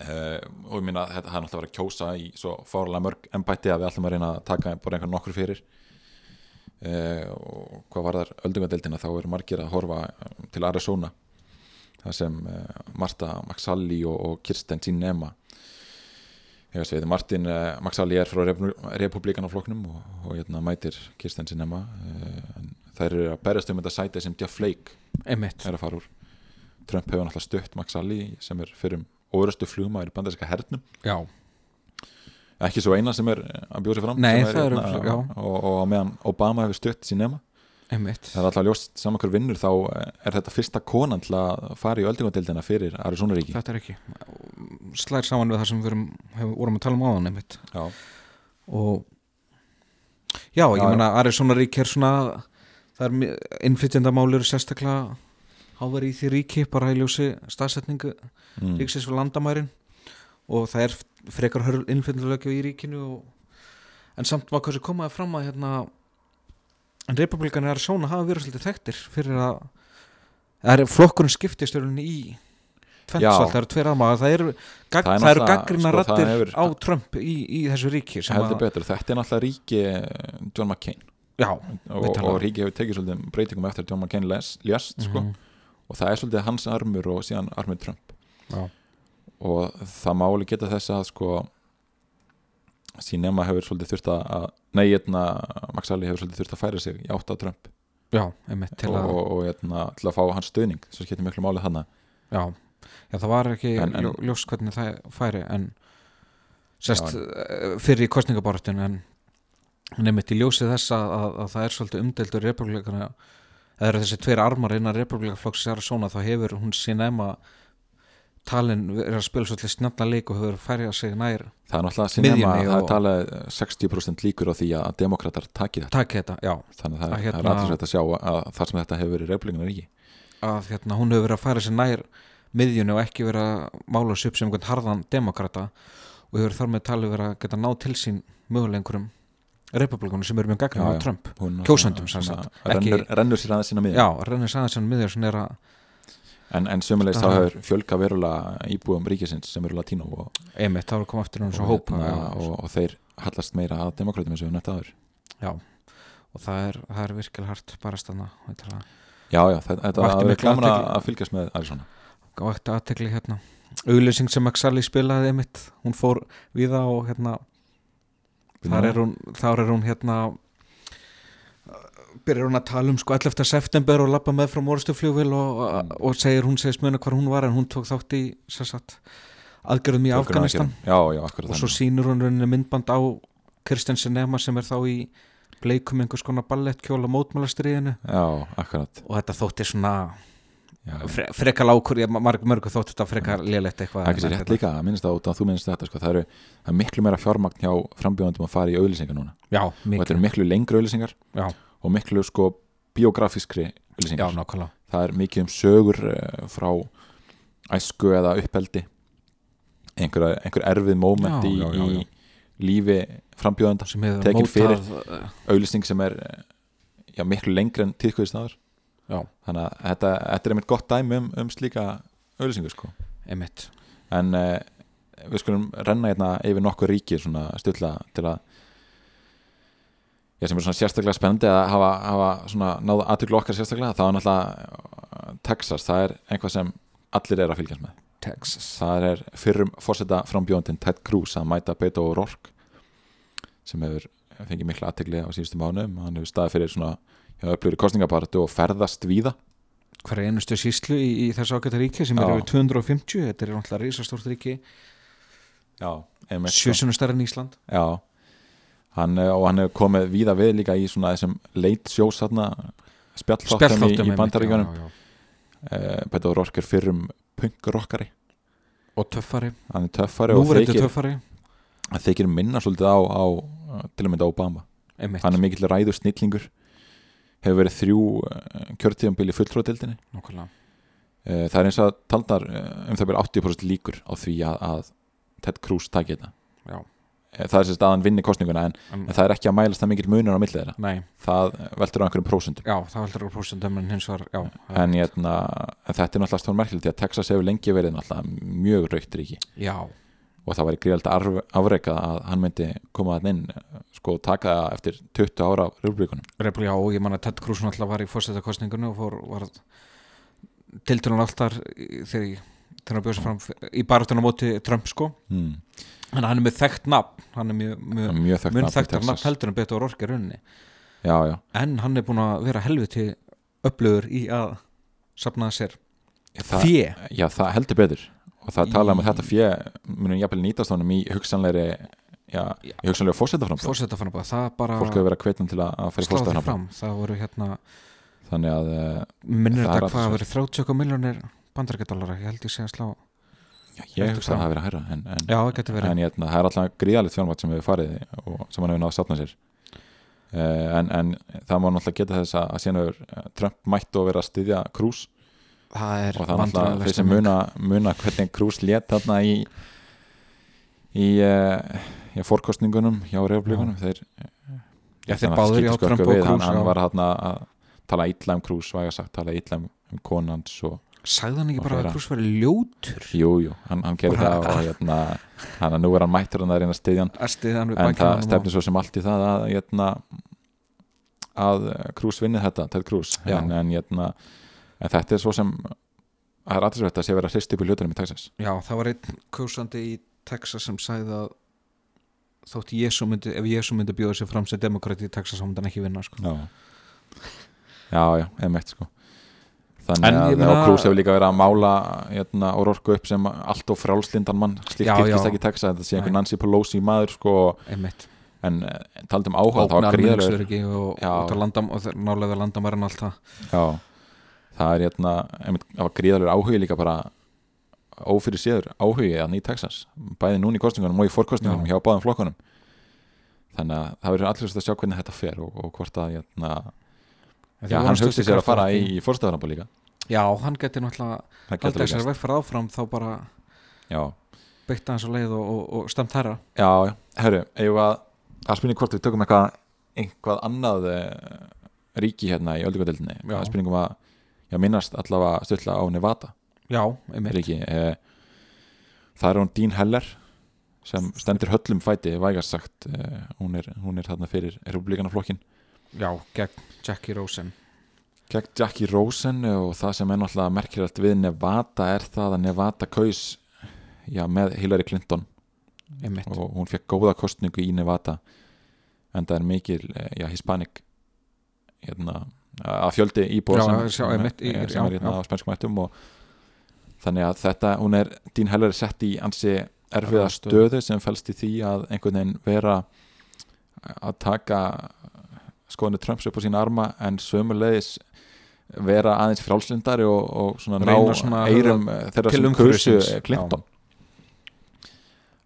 uh, og ég minna þetta það er náttúrulega að vera að kjósa í svo fárlega mörg embætti að við ætlum að reyna að taka bara einhvern nokkur fyrir uh, og hvað var þar öldungar deildina þá eru margir að horfa eh, til Arizona það sem uh, Marta Maxalli og, og Kirsten Sinema ég veist við, Martin uh, Maxalli er frá republikanafloknum og, og hérna mætir Kirsten Sinema en þær eru að berjast um þetta sæti sem Jeff Flake einmitt. er að fara úr. Trump hefur náttúrulega stutt Max Ali sem er fyrir um órastu flugma í bandaríska hernum. Já, ekki svo eina sem er að bjóða sig fram Nei, er hérna, örugglega, já. og, og meðan Obama hefur stutt sín nema einmitt. Það er alltaf ljóst saman hver vinnur þá er þetta fyrsta konan til að fara í öldingadildina fyrir Arizona ríki. Þetta er ekki. Slær saman við það sem við vorum, að tala um áðan einmitt. Já, og já, ég Já, meina Arizona ríki er svona það er innflytjandamál eru sérstaklega háver í því ríki bara í ljósi staðsetningu mm. ríksins við landamærin. Og það er frekar hörl innflytjandalögju í ríkinu og, en samt var sem komaði fram að hérna en republikanir Arizona hafa verið svolítið þekktir fyrir að það er flokkurinn skiptist í tvennsvöld, það eru tveir aðmaga það eru, gag, Það er eru gaggrina sko, rattir hefur- á Trump í, í þessu ríki að, betur, þetta er náttúrulega ríki eh, John McCain. Já, og, og ríki hefur tekið svolítið breytingum eftir að John McCain les, lést sko, Mhm. og það er svolítið hans armur og síðan armur Trump. Já, og það máli geta þess að sko Sinema hefur svolítið þurft að nei, hérna, Max Ali hefur svolítið þurft að færa sig í átt á Trump. Já, einmitt til og, að og, hérna, til að fá hans stöðning svo skiptir miklu máli þannig já, já, það var ekki En- en- ljó, ljós hvernig það færi en sérst fyrir í kostningabortun en nefnitt í ljósi þess að, að, að það er svolítið umdeldur republikana eða þessi tveir armar innan republikaflokks svona þá hefur hún sín ema talin verið að spila svolítið snjalla leik og hefur færið sig nær það er náttúrulega Sinema, Miðjunni það er talað 60% líkur á því að demokrater taki þetta. Takk þetta, já, þannig að það, Að að hérna- er aðeins að sjá að þar sem þetta hefur verið republikanar ríki að hérna, hún hefur verið að færa sig nær miðjunni og ekki verið að mála sig upp sem einhvern harðan demokrata og hefur þar með talið verið að geta ná til sín mögulega einhverjum republikunum sem eru mjög gagnum Já, á. Trump. Ekki- rennur, rennur sér aðeins sína miðjur sem er að en, en sömulegist Það- þá hefur fjölga verulega íbúum ríkisins sem eru latínó og, einmitt, og, hópa hérna, og, og þeir hallast meira að demokratum eins og við nefnt aður já, og það er, það er virkilega hart bara stanna já, já, þetta, þetta er gaman að fylgjast með Arizona vakti aðtekli hérna. Auglýsing sem Axali spilaði einmitt hún fór viða og hérna þar er hún, þar er hún hérna byrjar hún að tala um sko 11. september og lappa með frá morustu flugvil og, Mm. og segir hún segist muna hvar hún var en hún tók þátt í sagt, aðgerðum í Afganistan. já, já, og svo sýnur hún rauninni myndband á Kristjan Sinema sem er þá í bleikum einhvers konar ballettkjóla mótmálastriðinu og þetta þótti svona fre, frekar lákur, ég marg, mörgu þótti þetta frekar lélegt eitthvað það er rétt líka, minnst að þú minnst þetta sko, það, eru, það er miklu meira fjármagn hjá frambjóðandum að fara í auðlýsingar núna. Já, og þetta eru miklu. lengri auðlýsingar já, og miklu sko biografískri já, auðlýsingar nákvæmlega það er mikið um sögur uh, frá æsku eða uppeldi einhver, einhver erfið moment Já, í, já, já, já. í lífi frambjóðanda sem hefur Tekin fyrir. mótað eh, auðlýsing sem er eh, já, miklu lengri en tíðkvæðist já, þannig að þetta, þetta er einmitt gott dæmi um, um slíka auðlýsingu sko. einmitt en uh, við skulum renna hérna yfir nokkur ríki svona stutla til að já, sem er svona sérstaklega spennandi að hafa, hafa svona náða aðtöklu okkar sérstaklega það er náttúrulega uh, Texas, það er einhvað sem allir er að fylgjast með. Texas. Það er fyrrum fórseta frambjóndin Ted Cruz að mæta Beto O'Rourke sem hefur fengið mikla aðtegli á síðustu mánum hann hefur staðið fyrir svona hjá upplýri kostningabaratu og ferðast víða. Hver er einustu síslu í, í þessu ágæta ríki sem Já. er yfir 250 þetta er náttúrulega risastórt ríki. Já, einmitt, sko. sjösunum stærri en Ísland. Já hann, eh, og hann hefur komið víða við líka í svona þessum late shows þarna spjallþáttum í, í já, uh, Beto O'Rourke er fyrrum punkrockari og töffari, hann er töffari og núverandi þykir, töffari. þykir minna svolítið á, á til að mynda Obama. Einmitt, hann er mikill ræður snillingur hefur verið þrjú uh, kjörtíðanbili fulltróðdildinni uh, það er eins að taldar um það byrja 80% líkur á því að, að Ted Cruz taki þetta. Já, Eh, það er sérst að hann vinni kostninguna en, en, en það er ekki að mælast það mikill munur á millið þeirra. Nei, það veltur á einhverjum prósundum já, það heldur á prósundum en hins var, já, en, hérna, en þetta er náttúrulega stórn merkilegt því að Texas hefur lengi verið náttúrulega mjög raukt ríki. Já, og það væri gríðald afreika að hann myndi koma þann inn sko taka eftir 20 ára af republikunum Rebel, já, og ég man að Ted Cruz náttúrulega var í fórsetakostningunni og fór, var tilturinn alltaf þegar þegar hann bjóð sér fram í baráttunum á móti Trump sko. Mm. Hann er með þekkt nafn. Hann er mjög, mjög, mjög þekkt nafn þekktar nafn heldur en betur orkja runni já, já, en hann er búin að vera helviti upplöður í að safna sér fjö já, það heldur betur. Og það Í- tala um að þetta fjö munum jafnvel nýtast honum í hugsanlegri já, í hugsanlega fórsetaframboð fórsetaframboð, það bara fólk hefur verið að hvetja til að, fara í fórsetaframboð fram. Það voru hérna, þannig að Það er þetta hvað að verið 30 miljónir bandarækjadólara, ég held ég sé að slá já, ég það. að það hafi verið hærra en, en, já, það getur verið. en hérna, það er alltaf gríðalegt fjármátt sem hefur farið og sem hann hefur náð að sapna sér. Uh, en, en það má náttúrulega geta þess að, að síðan hefur eh, Trump mætt og verið að styðja Cruz. Það er vandræðaleg þeir sem muna, muna hvernig Cruz lét þarna í í uh, já, fórkostningunum hjá republikunum þeir Já, þeir þannig að báðir, já, skiptu skökku Trump og. Cruz, hann, hann var þarna að tala illa um Cruz væga sagt, tala illa um, um konans og sagði hann ekki bara að Cruz verið ljótur? Jú, jú, hann, hann Bara- það og hérna, hann nú er hann mættur hann að reyna að að við en það stefnir svo sem allt í það að hérna, að Cruz vinni þetta, Ted Já. en, en, hérna, en þetta er svo sem það er aðeinsvægt að sé verið að hrist upp í hlutunum í Texas. Já, það var einn kjósandi í Texas sem sagði að þótt Jésu myndi, ef Jésu myndi bjóða sér fram sem demokrati í Texas þá myndi hann ekki vinna sko. já, já, já, emmett sko þannig að Cruz hefur líka verið að mála hérna, Órorku upp sem allt og frálslindan mann. Slíkt já. ekki Texas þetta sé einhver Nei. Nancy Pelosi maður sko, en eh, taldum áhuga var gríðarlegur og, og og nálega landamæran allt það. Já, það er hérna gríðarlegur áhugi líka bara ófyrir séður áhugi að í Texas, bæði núna í kostningunum og í fórkostningunum hjá báðum flokkunum. Þannig að það verður allir að sjá hvernig þetta fer og, og hvort að hérna, já, hann hugsi sér að fara í, fórstæðarnabó líka. Já, hann geti náttúrulega við sér vegferð áfram þá bara beitt hans á leið og, og, og stemt herra já, já, herru, við að að spurning hvort við tökum eitthvað einhvað annað uh, ríki hérna í það er spurningum að já, minnast allavega stöðla á Nevada. Já, einmitt. Ríki eh, það er hún Dean Heller sem stendur höllum fæti vægast sagt eh, hún er, hún er þarna fyrir republikanaflokkin Já, gegn Jackie Rosen. Gegn Jackie Rosen og það sem er náttúrulega merkilegt við Nevada er það að Nevada kaus já, með Hillary Clinton. Einmitt. Og hún fekk góða kostningu í Nevada en það er mikil eh, já, hispanic hérna, að fjöldi íbúa Já, sem, sjá, einmitt, í- sem, já, sem er hérna á spænskum ættum og þannig að þetta, hún er Dean Heller er sett í ansi erfiða stöðu. sem fælst í því að einhvern veginn vera að taka skoðinu Trumps upp á sína arma en sömulegis vera aðeins frálslindari og, og svona ná svona eirum eh, þeirra sem kursu umhverfisins. Clinton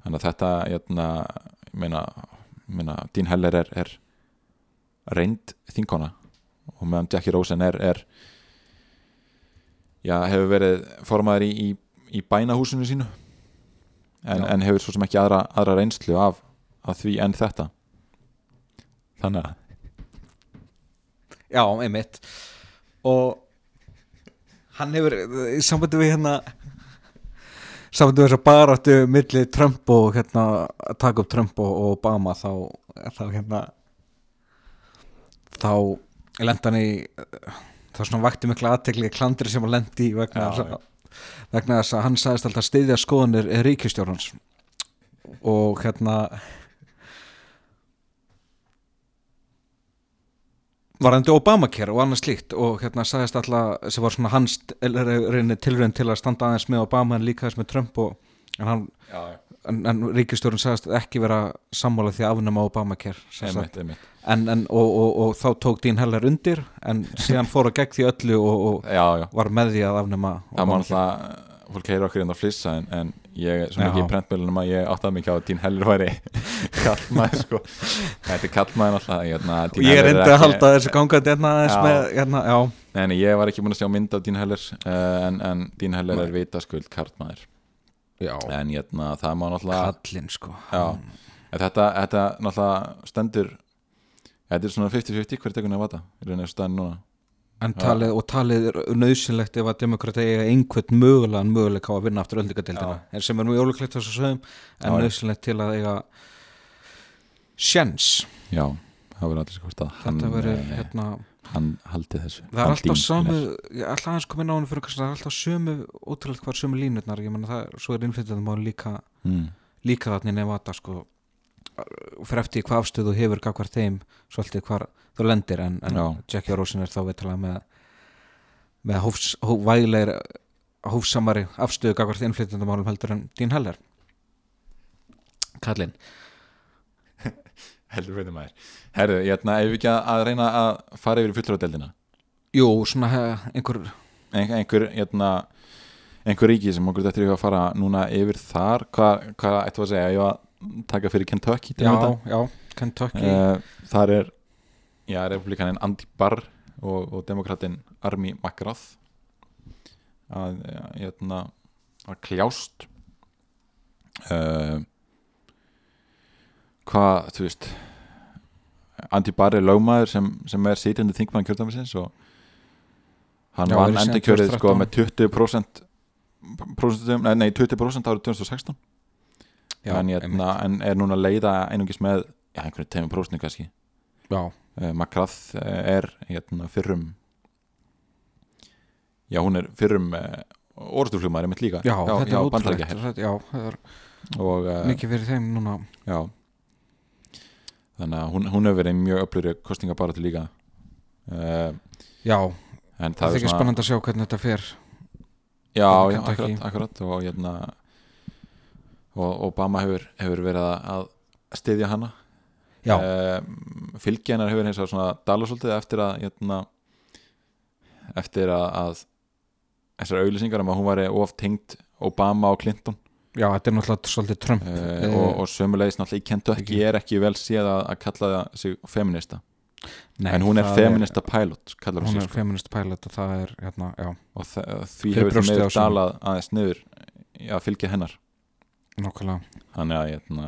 þannig að þetta hérna, ég meina, meina Dean Heller er, er reynd þinkona og meðan Jackie Rosen er, er já, hefur verið formaður í, í, í bænahúsinu sínu en, Já. en hefur svo sem ekki aðra, aðra reynslu af, af því en þetta þannig að Já, einmitt. Og hann hefur í sambandi við hérna sambandi við þess að baráttu milli Trump og hérna að taka upp Trump og, Obama þá, þá hérna þá lenda hann í þá svona vakti mikla aðtekli klandri sem hann lendi vegna, Já, að, vegna þess að hann sagðist alltaf styðja skoðanir ríkistjórnans og hérna varandi Obamacare og annað slíkt og hérna sagðist alltaf sem var svona hans tilraun til að standa aðeins með Obama en líka þess með Trump og en hann já, en, en ríkistjórun sagðist ekki vera sammála því að afnema Obamacare einmitt, einmitt. en, en, og, og, og þá tók Dín Heller undir en síðan fór að gegn því öllu og, og já, já, var með því að afnema það má Obamacare. náttúrulega fólk heyra okkur inn á flissa en, en ég er svona Já. ekki í prentmjölunum að ég áttaði mikið á að Dín Heller væri kallmaður sko. Þetta er kallmaður hérna, og ég er enda að halda þessu gangandi hérna, hérna, nei, ég var ekki búin að sjá mynd af Dín Heller uh, en, en Dín Heller er vitaskuld karlmaður. Já. en hérna, það má náttúrulega kallinn sko. En þetta, þetta náttúrulega stendur þetta er svona 50-50 hver tekur nefn vata? Í rauninni staðin núna. en talið, og talið er nöðsynlegt ef að demokrata eiga einhvern mögulegan möguleika á að vinna aftur öldingadeildina sem er mjög ólíklegt þess að sögum en Já, nöðsynlegt til að eiga sjens Já, það verður allir skort að hann, verður eh, hérna hann haldi þessu. það er alltaf samu ætla aðeins koma inn á hann fyrir kannski það er alltaf sömu ótrúlega hvar sömu línutnar ég menna það, svo er innflytjandum á líka mm. líka þarna í Nevada sko fyrir eftir hvað afstöðu hefur gagvar þeim svolítið hvar þú lendir en, en. Jackie Rosen er þá veitalega með með hófs, hó, vægilegir hófsamari afstöðu gagvar þeim innflytjandumálum heldur en Dín Heller. Kallinn. Heldur veitum maður. Herðu, ég ætna, ef við ekki að, að reyna að fara yfir fullróðdeldina Jú, svona he- einhver Ein, einhver, hérna einhver ríki sem okkur þetta er að fara núna yfir þar hvað, hvað ættu að segja, ég var að taka fyrir Kentucky já, já, Kentucky. Uh, þar er já, republikanin Andy Barr og, og demokratin Army McGrath að, ja, hérna, að kljást. Uh, hvað, þú veist Andy Barr er lögmaður sem, sem er sitjandi þingmann kjördæmisins og hann Já, vann endurkjörið sko 2013. með 20% prósentum, nei, nei 20% árið 2016 já, en, hérna, en er núna að leiða einungis með já, einhverju 2% kannski? Já, uh, McGrath uh, er hérna, fyrrum já hún er fyrrum uh, orðstuflugmaður mitt líka. Já, þetta já, er og uh, mikið fyrir þeim núna. Já. Þannig að hún, hún hefur verið mjög öfluri kostningabaratu líka. Já, það er ekki spennandi að sjá hvernig þetta fer. Já, já, akkurat, akkurat. Og hérna og Obama hefur, hefur verið að- styðja hana. Um, fylgi hennar hefur hins vegar svona dala svolítið eftir að hérna, eftir að, að þessar auðlýsingar um að hún væri of tengt Obama og Clinton. Já, þetta er náttúrulega svolítið Trump. Uh, og, og sömulegis náttúrulega í Kentucky Ekki. er ekki vel séð að, að kalla það sig feminista Nei, en hún er feminista pilot kallar hún er sko. feminist pilot og það er hérna, og því hefur það meður dalað aðeins niður að fylgja hennar nokkulega þannig að hérna,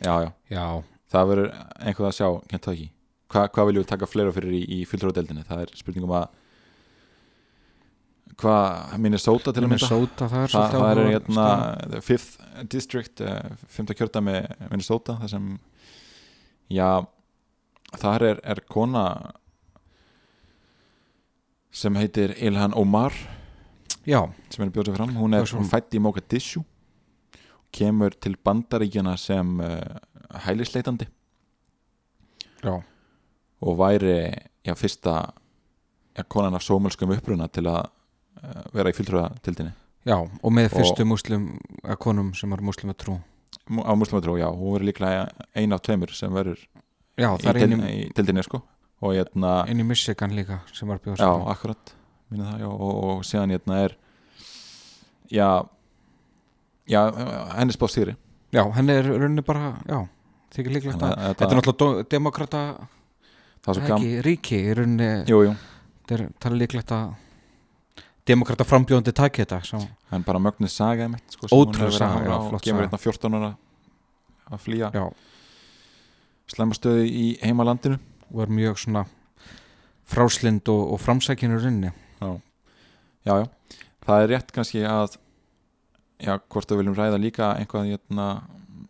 já já. Já, það verður einhvað að sjá Kentucky Hva, hvað viljum við taka fleira fyrir í, í fulltróðdeldinni það er spurningum að hvað Minnesota til að mynda? Minnesota, það er Þa, svolítið það er hérna the fifth district uh, fymta kjörta með Minnesota það sem já, þar er, er kona sem heitir Ilhan Omar já, sem er að bjóða sig fram, hún er fætt í Mogadishu. Kemur til bandaríkjana sem uh, hælisleitandi. Já, og væri já, fyrsta já, konan af sómölskum uppruna til að uh, vera í fulltrúðatildinni já og með Og- fyrstu muslim að konum sem er muslim að trú á muslimatrú, já, hún verður líklega ein af tveimur sem verður já, í, er í tildinni sko. Og hérna, einu Michigan líka sem var bjóða já, akkurat minna það, já, og, og síðan hérna er já já, henni spáð stýri já, henni er rauninni bara, já þykir líklegt að, þetta er náttúrulega demokrata það er ekki ríki í rauninni, jú, jú, þetta er líklegt að demokrata frambjóðandi taki þetta en bara mögnuð saga einmitt, sko, að saga, og saga. hérna 14 ára að flýja. Já, slemmastöðu í heimalandinu. Og er mjög svona fráslind og, og framsækinu rauninni já, já, það er rétt kannski að já, hvort við viljum ræða líka einhvað hérna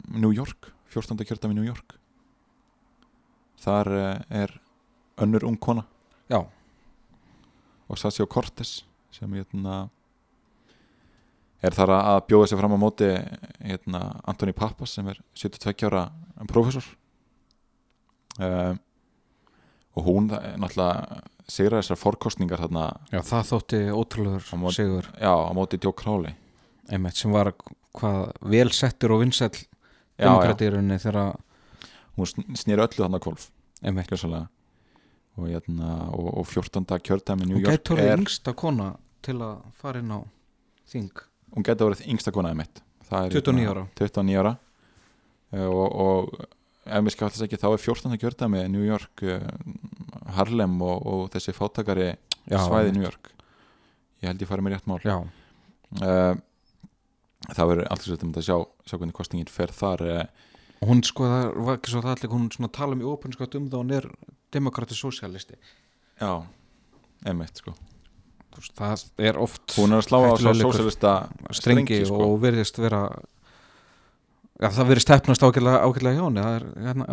New York, 14. kjörtami New York. Þar eh, er önnur ung kona. Já, og Sassio Cortes sem hérna er þar að bjóða sig fram á móti hérna Antoni Pappas sem er 72 ára prófessor. Um, og hún náttúrulega sigra þessar fórkostningar þarna já, það þótti ótrúlegur sigur. Já, á móti Joe Crowley einmitt, sem var hvað vel settur og já, demokratírunni þegar hún sn- snýr öllu þannig kvolf einmitt, gjörsamlega. Og, hérna, og, og 14. kjördæmi New hún York gæti orðið er, yngsta kona til að fara inn á þing. Hún gæti orðið yngsta konaði mitt Það er 29 hérna ára. 29 ára. Eh, og, og ef mér skjáttast ekki þá er 14. kjördæmi New York uh, Harlem og, og þessi fátakari svæði. New York. Ég held ég farið með rétt mál. Uh, það verður alltaf svolítið um að sjá, sjá hvernig kostningin fer þar og hún sko það var ekki svo það allir hún tala um í ópenskvætt um það og hún er demokratið sósialisti já, einmitt sko. Það er oft hún er að slá á svo sósælista strengi sko. og virðist vera já, það virðist hefnast ágætlega hjá henni hérna,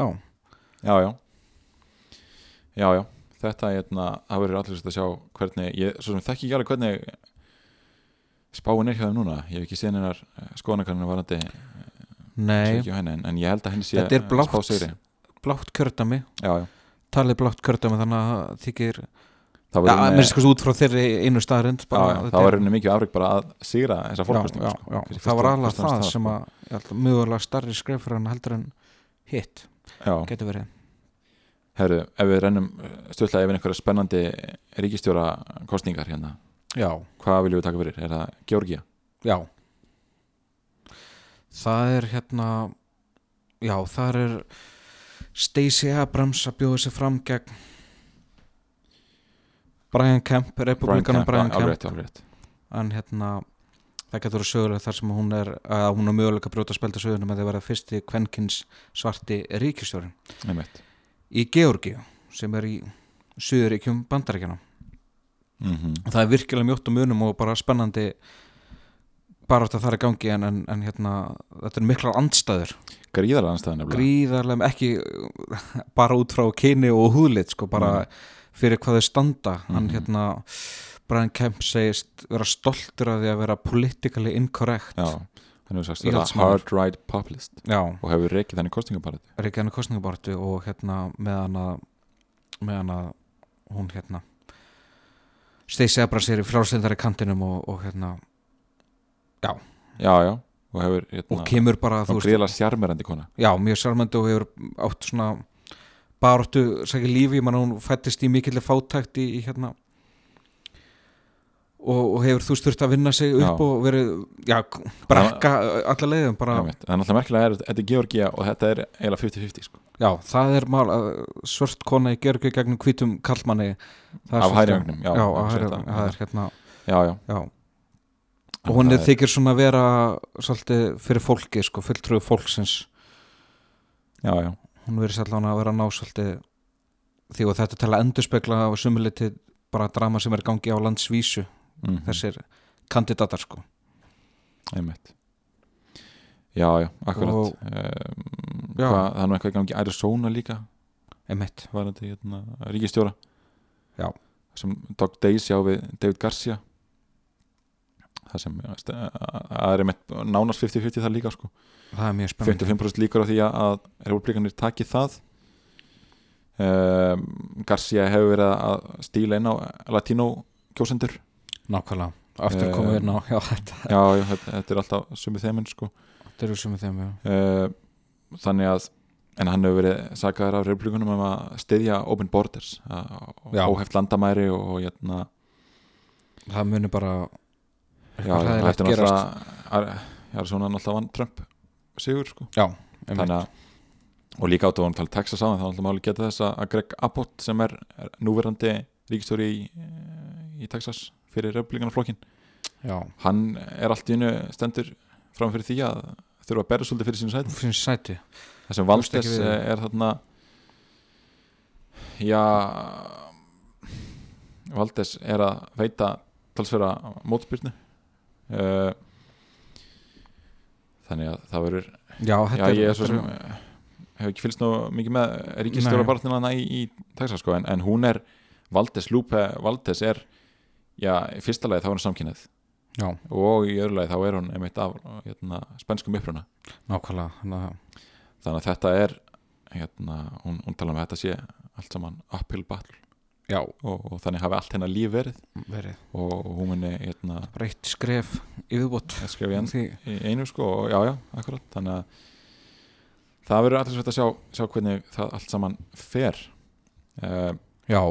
já, já, já já, þetta hérna, það verður allir svolítið að sjá hvernig ég, svo sem þekki ekki alveg hvernig spáin er hjá þeim núna. Ég hef ekki séð hennar skoðanakarnir varandi á henni, en, en ég held að henni sé Þetta er blátt. blátt kjördami, já, já, talið blátt kjördami þannig að það þykir það verður sko út frá þeirri einu já, það var henni mikið afreg bara að sigra þessa já, sko. það var alveg það fremst sem sko. að ég að mjögulega starri skref fyrir hann heldur en hitt, getur verið herru, ef við rennum stutlega yfir einhverja spennandi ríkistjóra kostningar hérna, já, hvað viljum við taka fyrir? Er það Georgia? já það er hérna já, það er Stacey Abrams að bjóða sig fram gegn Brian Kemp, republikanan Brian Kemp, alveg rétt, alveg rétt en hérna það getur verið sögulega þar sem hún er að hún er mögulega að brjóta spelta söguna með því að vera fyrsti kvenkins svarti ríkistjórin Einmitt. Í Georgíu sem er í Suðuríkjum bandaríkjana Mhm. og það er virkilega mjótt og munum og bara spennandi bara átt að það er gangi en, en, en hérna þetta er miklar andstæður. Gríðarlega nefnilega. Gríðarlega ekki bara út frá kyni og húðlit sko bara fyrir hvað þau standa. Hann Mhm. hérna Brian Kemp segist vera stoltur af því að vera politically incorrect. Já, hann hefur sagst vera Íhaldsmaður. hard right populist. Já. Og hefur reikið þannig kostningabaratu er ekki hann kostningabartu og hérna meðan að meðan að hún hérna Stacey Abrams er í frálsildari kantinum og, og hérna já, já, og hefur og hérna, kemur bara og gríðarlega sjarmerandi kona. Já, mjög sarmandi og hefur átt svona baráttu, sækja lífi, mann hún fættist í mikilli fátækt í, í hérna og, og hefur þú sturt að vinna sig upp Já. og verið, já, brekka alla leiðum bara, Einmitt. en alltaf merkilega er þetta er Georgia og þetta er eiginlega 50-50 sko. já, það er mál að svört kona í gergu gegnum hvítum kallmanni Af svolítið- veggnum, já, já, af veggnum, það er hérna já, já, já, og hún er þykir svona að vera svolítið fyrir fólki, sko, fulltrúi fólksins. Já, já, hún verið sérlega að vera ná svolítið því og þetta til að endurspegla og sumuliti bara drama sem er gangi á landsvísu mm þessir kandidatar sko. Einmitt. Já, já, akkurat. Og- um, Já. hvað, það er nú eitthvað gangi í Arizona líka? Emitt, var þetta hérna, ríkistjóra Já. sem Dog Days já við David Garcia. Það sem það er einmitt nánast 50-50 það líka sko. Það er mjög spennandi. 55% líkur á því að- að republikanir taki það. Um, Garcia hefur verið að stíla inn á latínó kjósendur nákvæmlega, aftur komum við inn á já, þetta, já, já þetta, þetta er alltaf sumið þeiminn sko. Þetta eru sem við þeim já. uh, þannig að en hann hefur verið sakaður af republikunum um að styðja open borders Já. óheft landamæri og hérna það munir bara já, þetta er gerast. Náttúrulega já, svona náttúrulega vann Trump sigur sko. Já, þannig að og líka áttu að hann tala Texas á það náttúrulega máli geta þess að Greg Abbott sem er, er núverandi ríkistjóri í, í Texas fyrir republikanaflokkin já, hann er allt í unnu stendur fram fyrir því að þurfa að berja svolítið fyrir sínu sæti. Finnst sæti. Það sem ekki því. er þarna já Valdes er að veita talsverða mótspyrnu. Uh, þannig að það verður já, já ég er svo sem eh, hef ekki fylgst nú mikið með ríkistjóra barnina í, í Texas sko en, en hún er Valdes Lupe Valdes er já í fyrsta lagi þá er hún samkynnið já, og í öðru lagi þá er hún einmitt af hérna, spenskum uppruna. Nákvæmlega þannig að þetta er hérna, hún, hún tala um að þetta sé allt saman uphill battle. Og, og þannig hafi allt hennar líf verið. Verið. Og, og hún muni hérna, bara eitt skref yfirbútt skrifa í enn í einu sko og já, já, akkurat. Þannig að það verður alltaf sveit að sjá, sjá hvernig það allt saman fer. Uh, já,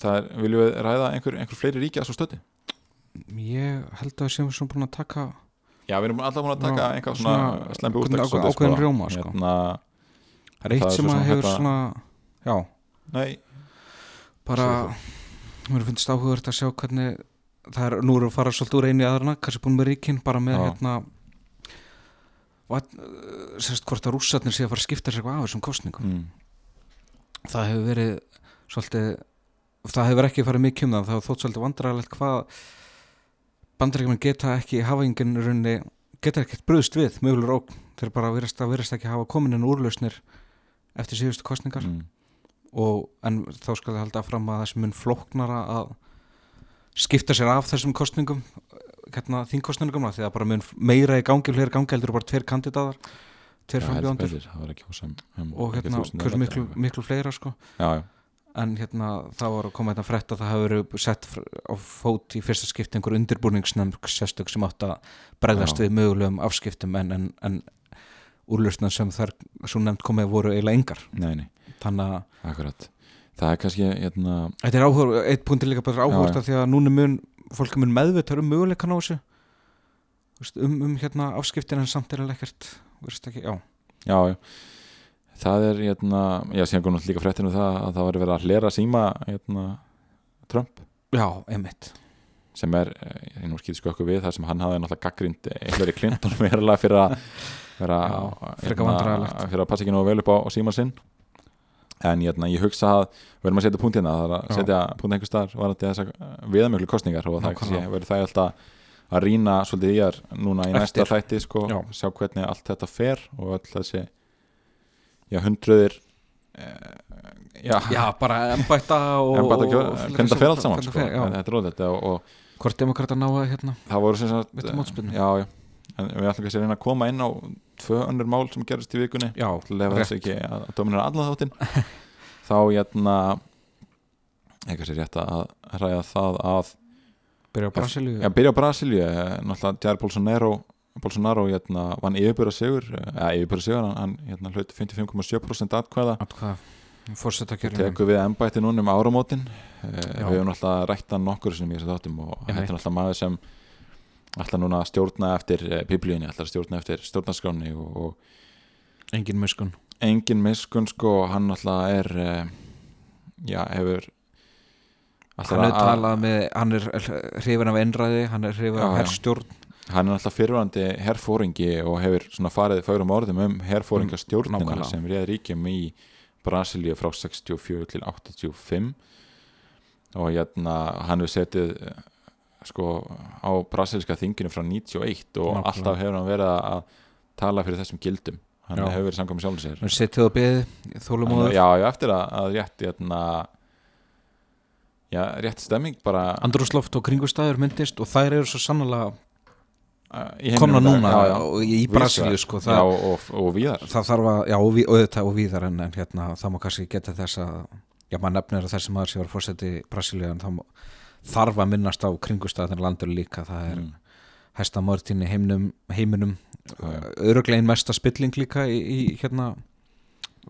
það er, viljum við ræða einhver, einhver fleiri ríki að svo stötti? ég held að við séum svona búin að taka Já, við erum alltaf búin að taka Já, einhvað svona, svona slempi úrstak ákveðin- ákveðin rjóma, sko. hérna, það er eitt Það sem að hefur svona já, Nei, bara mér finnst áhugavert að sjá hvernig það er, nú erum við að fara svolítið úr einu í aðrana kannski búin með ríkin, bara með Já. hérna sérst hvort að rússarnir sé að fara að skipta sér eitthvað af þessum kostningum mm, það hefur verið svolítið það hefur ekki farið mikið um það það hefur þótt svolítið vandræðilegt hvað bandaríkjumenn geta ekki hafa enginn í rauninni geta ekkert bröðst við mögulegur ógn. Þeir bara virðast að virðast ekki hafa komin inn úrlausnir eftir síðustu kostningar mm, og en þá skal ég halda fram að þessi mun flóknara að skipta sér af þessum kostningum hérna, þingkostningum því að bara mun meira í gangi fleiri gangi heldur bara tveir kandidatar tveir það um, og hérna, miklu, miklu fleira sko. Já, já, en hérna það var að koma þetta frétt að það hefur verið sett á fót í fyrsta skipti einhver undirbúningsnefnd sérstök sem átt að bregðast Já. við mögulegum afskiptum en, en, en úrlausna sem þar svo nefnd komið voru eiginlega engar. Nei, nei, þannig að akkurat. Það er kannski, hérna þetta er áhugur, eitt punkt er líka bara að því að núna mun, fólk mun meðvitar um möguleikan á þessu. Þú veist, um, um hérna afskiptin en samt er alveg ekkert já, Já, já Það er, hérna, já, síðan kom náttúrulega líka fréttin um það að það var verið að hlera síma hérna, Trump. Já, einmitt. Sem er, eh, ég nú skýði sko okkur við það sem hann hafði náttúrulega gaggrind Hillary Clinton verulega fyrir að hérna, fyrir að passa ekki nú vel upp á, á síma sinn. En hérna, ég hugsa að við erum að setja punkt hérna, það er að setja punkt einhver staðar varandi þessar viðamjöglu kostningar og það er verður það alltaf að rýna svolítið í þar núna í næsta þætti sko, Já. sjá hvernig allt þetta fer og öll þessi já, hundruðir eh, já, já, bara embætta og, embætta og- hvernig það fer allt saman sko, þetta er róðilegt hvort demokrata ná að hérna það voru sem sagt já, já, en við ætlum kannski að reyna að koma inn á tvö önnur mál sem gerist í vikunni. Já, lefa þess ekki að, dominera allan þáttinn þá hérna eitthvað sér rétt að ræða það að byrja á Brasilíu byrja á Brasilíu, eh, náttúrulega Jair Bolsonaro Bolsonaro hérna, vann yfirbyrða sigur eða yfirbyrða sigur, hann, hérna, hlut 55,7% atkvæða. Tekur við embætti núna um áramótin. Já. við hefum náttúrulega rætt hann nokkur sem ég sé þáttum og þetta er náttúrulega maður sem alltaf núna stjórna eftir eh, biblíunni, alltaf stjórna eftir stjórnarskráni og, og engin muskun engin miskun sko, hann náttúrulega er eh, já, hefur alltaf hann er að- talað með, hann er hrifin af einræði, hann er hrifin af já. Hann er alltaf fyrirvandi herfóringi og hefur svona farið fagrum orðum um herfóringastjórnina nákvæmlega. sem réð ríkjum í Brasilíu frá 64 til 85 og hérna hann hefur setið eh, sko á brasilíska þinginu frá 91 og Nákvæmlega. alltaf hefur hann verið að tala fyrir þessum gildum hann Já. hefur verið samkvæmum sjálfur sér hann setið á beði, þólumóður já, já, eftir að, að rétt hérna já, rétt stemming bara andrúsloft og kringustæður myndist og þær eru svo sannlega komna í núna já, já. og í Brasilíu sko, já, það, og, og, og víðar það þarf að, já, og, ví, og, víðar en, en hérna, það má kannski geta þess að já, maður nefnir að þessi maður sem var fórseti Brasilíu en það má, þarf að minnast á kringustæðin landur líka það er Mm. hæsta mörtin í heiminum, heiminum Já, já. öruglegin mesta spilling líka í, í hérna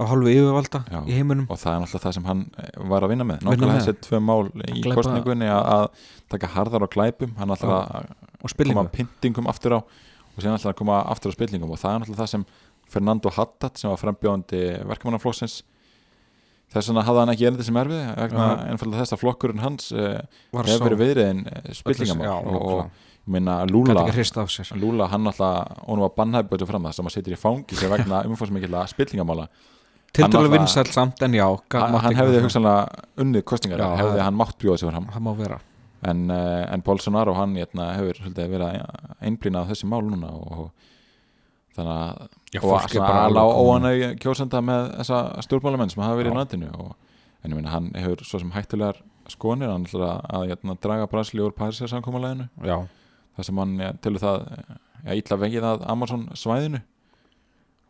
á hálfu yfirvalda Já. í heiminum og það er náttúrulega það sem hann eh, var að vinna með með. þessi tvö mál í kostningunni að, að taka harðar á glæpum hann Já. að og koma spillingu pyntingum aftur á og síðan að koma aftur á spillingum. Og það er náttúrulega það sem Fernando Haddad sem var frambjóðandi verkamannaflokksins þess vegna hafði hann ekki erindi sem erfið einfallega þess að flokkurinn hans var hefur verið viðriðin já, spillingamál og, ég Gat Lula sér. Lula hann alltaf og nú var bannhæfbötu fram það sem að setja í fangi sem vegna umfórsmikilla spillingamála. Tildulega náttúrulega- vinsæll samt en já hann, hann hefði hugsanlega unnið kostningar Já, hefði hann mátt bjóða sig fram. það má vera en, uh, en Bolsonaro hann hérna, hefur svolítið verið einblínað þessi mál núna og þannig að já, og alveg óanæg kjósenda með þessa stjórnmálamenn sem hafa verið í Já. landinu og, en ég meina hann hefur svo sem hættulegar skoðanir hann ætlar að, að hérna, draga Brasili úr Parísar samkomuleginu já, þar sem hann ja, tilur það ja, illa vegið að Amazon svæðinu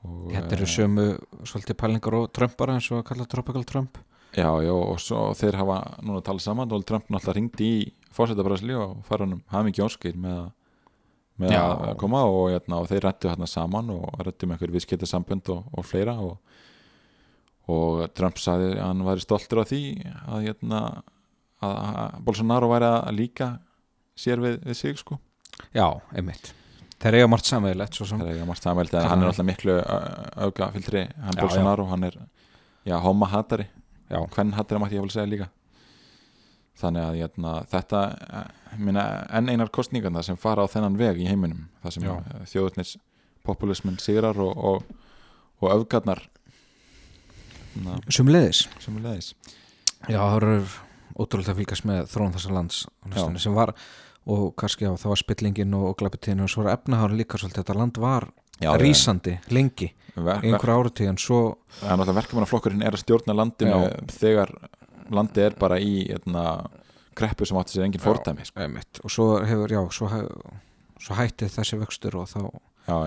og, þetta eru eh, sömu svolítið pælingar og Trump bara eins og að kalla Tropical Trump. Já, já, og svo þeir hafa núna talað saman, Donald Trump náttúrulega ringdi í fórseta Brasili og fara hann hamingi óskir með, að- með Já. að koma og, hérna, og þeir rættu hérna saman og rættu með einhver viðskiptasambönd og, og fleira og, og Trump sagði að hann væri stoltur af því að, hérna, að, að Bolsonaro væri að líka sér við, við sig sko. Já, einmitt. Þeir eiga margt er ekki að margt samveld en hann er alltaf miklu auka fylgri, hann Já, Bolsonaro hann er, já, homma hatari Já, hvern hatari mætti ég vel segja líka þannig að hérna, þetta eh, minna, enn einar kostningarna sem fara á þennan veg í heiminum það sem Já. þjóðutnis populismin sigrar og, og, og öfgarnar. Na, sumleiðis sem er leiðis Já, það verður ótrúlega að fylgjast með þróun þessa lands á sem var og kannski já, það var spillingin og, glæpitíðin og svo var efnahára líka svolítið. Þetta land var Já, rísandi lengi í ver, einhverja áratíð en svo það er náttúrulega verkefnaflokkurinn er að stjórna landinu Já. þegar landið er bara í hérna, kreppu sem átti sér engin fordæmi sko. og svo hefur, já, svo, svo hættið þessi vöxtur og þá já,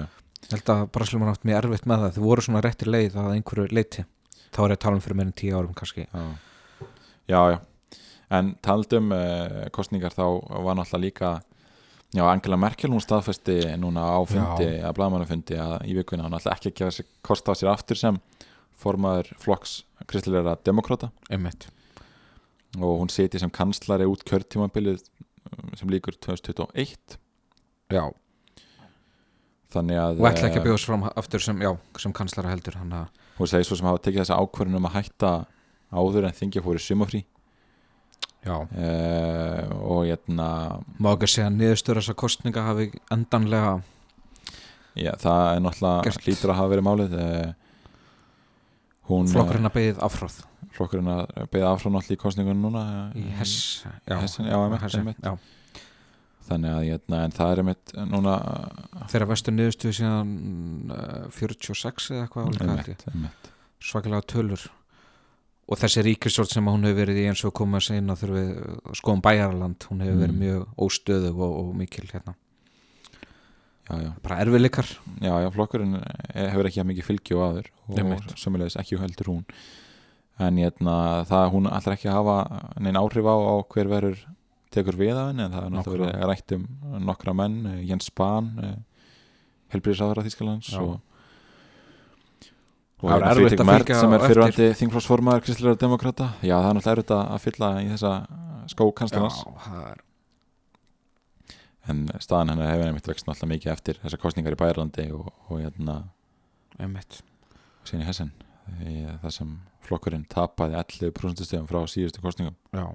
held að Brasilum haft mjög erfitt með það. Þau voru svona réttir leið að einhverju leiti þá er ég að tala um fyrir meirinn tíu árum kannski. Já, já, já. en taldum uh, kostningar þá var náttúrulega líka já, Angela Merkel hún staðfesti núna á fundi Já. að blaðmannafundi að í vikuna hann náttúrulega ekki að gefa sér kost á sér aftur sem formaður flokks kristilegra demokrata einmitt, og hún seti sem kanslari út kjörtímabilið um, sem líkur 2021 já. Þannig að og ætla ekki að eh, bjóðast fram aftur sem, já, sem kanslara heldur hann að, hún segi svo sem hafa tekið þessa ákvörðun um að hætta áður en þingja fóru sumafrí. Já. Uh, og hérna má ekki segja að niðurstöður þessa kostninga hafi endanlega Já, það er náttúrulega hlýtur að hafa verið málið eh, hún flokkurinn að beðið afhráð eh, flokkurinn að beða áfram náttúrulega í kostningunum núna eh, í Hess já, Hessen, já, einmitt, Hessen, einmitt. já. þannig að hérna, en það er einmitt núna þeirra vestu niðurstöðu síðan uh, 46 eða eitthvað ég. svakalega tölur og þessi ríkistjórn sem hún hefur verið í eins og komið að segja þurfi skoðum bæjarland hún hefur verið Mm. mjög óstöðug og, og mikil hérna bara erfiðleikar já, já, flokkurinn eh, hefur ekki að mikið fylgi og aður og sömulegis ekki heldur hún. En hérna, það hún ætlar ekki að hafa neinn áhrif á, á hver verður tekur við af henni en það er náttúrulega rætt um nokkra menn, eh, Jens Spahn helbriðisáðara Þískalands Já. og og Það er erfitt að fylgja sem á er eftir. fyrirvandi þingflósformaður kristilega demokrata já það er náttúrulega erfitt að fylla í þessa skókanslarnas það er en staðan hennar hefur einmitt vext náttúrulega mikið eftir þessar kostningar í Bærlandi og, og hérna einmitt. síðan í Hessen. Í það sem flokkurinn tapaði 11% stegum frá síðustu kostningum já,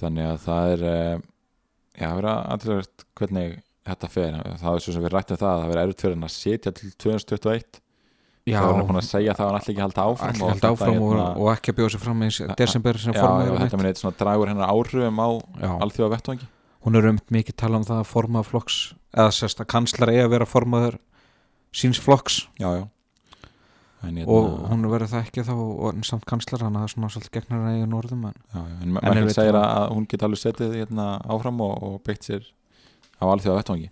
þannig að það er eh, já, það verður aðtilvægt hvernig þetta fer, það er svo sem við rættum það að það verður erfitt fyrir hann að setja til 2021 já. Þá er hann að segja það að hann ætli ekki að halda áfram og held áfram og, hérna, og ekki að bjóða sér fram í desember sem og þetta minn eitthvað svona dragur hennar áhrifum á alþjóða vettvangi hún er um mikið tala um það að formaður flokks eða sérst að kanslar eigi að vera formaður síns flokks. Já, já. Hérna, og hún verður það ekki þá og samt kanslar hann að það er svona svolítið gegnar að eiga norðum en já, en er við segir tala- að hún geti alveg setið hérna, áfram og, og beitt sér á alþjóða vettvangi.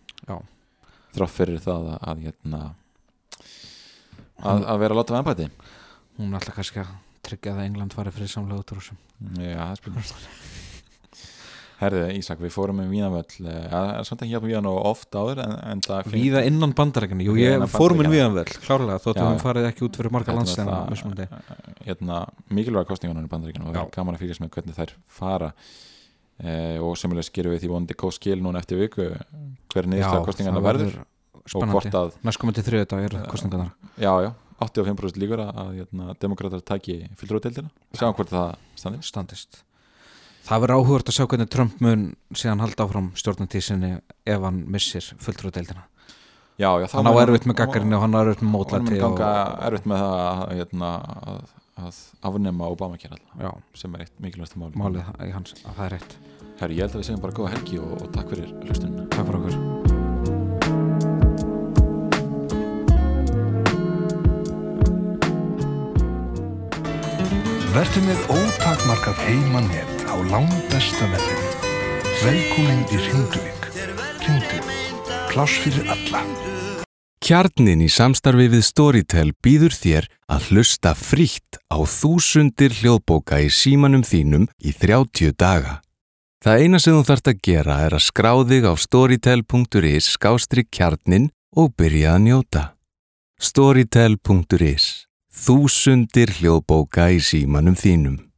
Þrátt fyrir það að, að hérna að, að vera að láta við ennbæti hún ætla kannski að tryggja að England fari fyrir samlega út úr þessum Já, það er spilur Herðu, Ísak, við fórum með Það er samt ekki hjá Víðan og oft áður en, en það Víða innan bandarækjana, jú ég innan fór minn Bandaríkjanna. víðan vel, klárlega þóttu Já, hún já. farið ekki út fyrir marga landstæðina náttúrulega, mismunandi. hérna, mikilvæga kostningunum í bandaríkjunum og það er gaman að fylgjast með hvernig þær fara. Eh, og semulega skerum við því vondi góð skil núna eftir viku hver niðurstæða kostningarna verður spennandi, hvort að, næstkomandi þriðu dag er kostningarnar já, já 85% líkur að, að hérna, demokrater taki fylgróðdeildina sjáum hvort það standi standist Það verður áhugurt að sjá hvernig Trump mun síðan halda áfram stjórnatísinni ef hann missir fulltrúdeildina já, já, þá hann á erfitt með gaggarinni og hann á erfitt með og hann ganga erfitt með það að, hérna, að, að afnema Obama kjær já, sem er eitt mikilvægsta máli málið í hans að það er rétt. Herri, ég held að við segjum bara góða helgi og, og takk fyrir hlustunina. Takk fyrir okkur. Vertu með ótakmarkað heimanett á langbesta verðinu. Velkomin í Ringduvík. Ringduvík. Pláss fyrir alla. Kjarnin í samstarfi við Storytel býður þér að hlusta frítt á þúsundir hljóðbóka í símanum þínum í 30 daga. Það eina sem þú þarft að gera er að skrá þig á storytel.is skástri kjarnin og byrja að njóta. Storytel.is Þúsundir hljóðbóka í símanum þínum.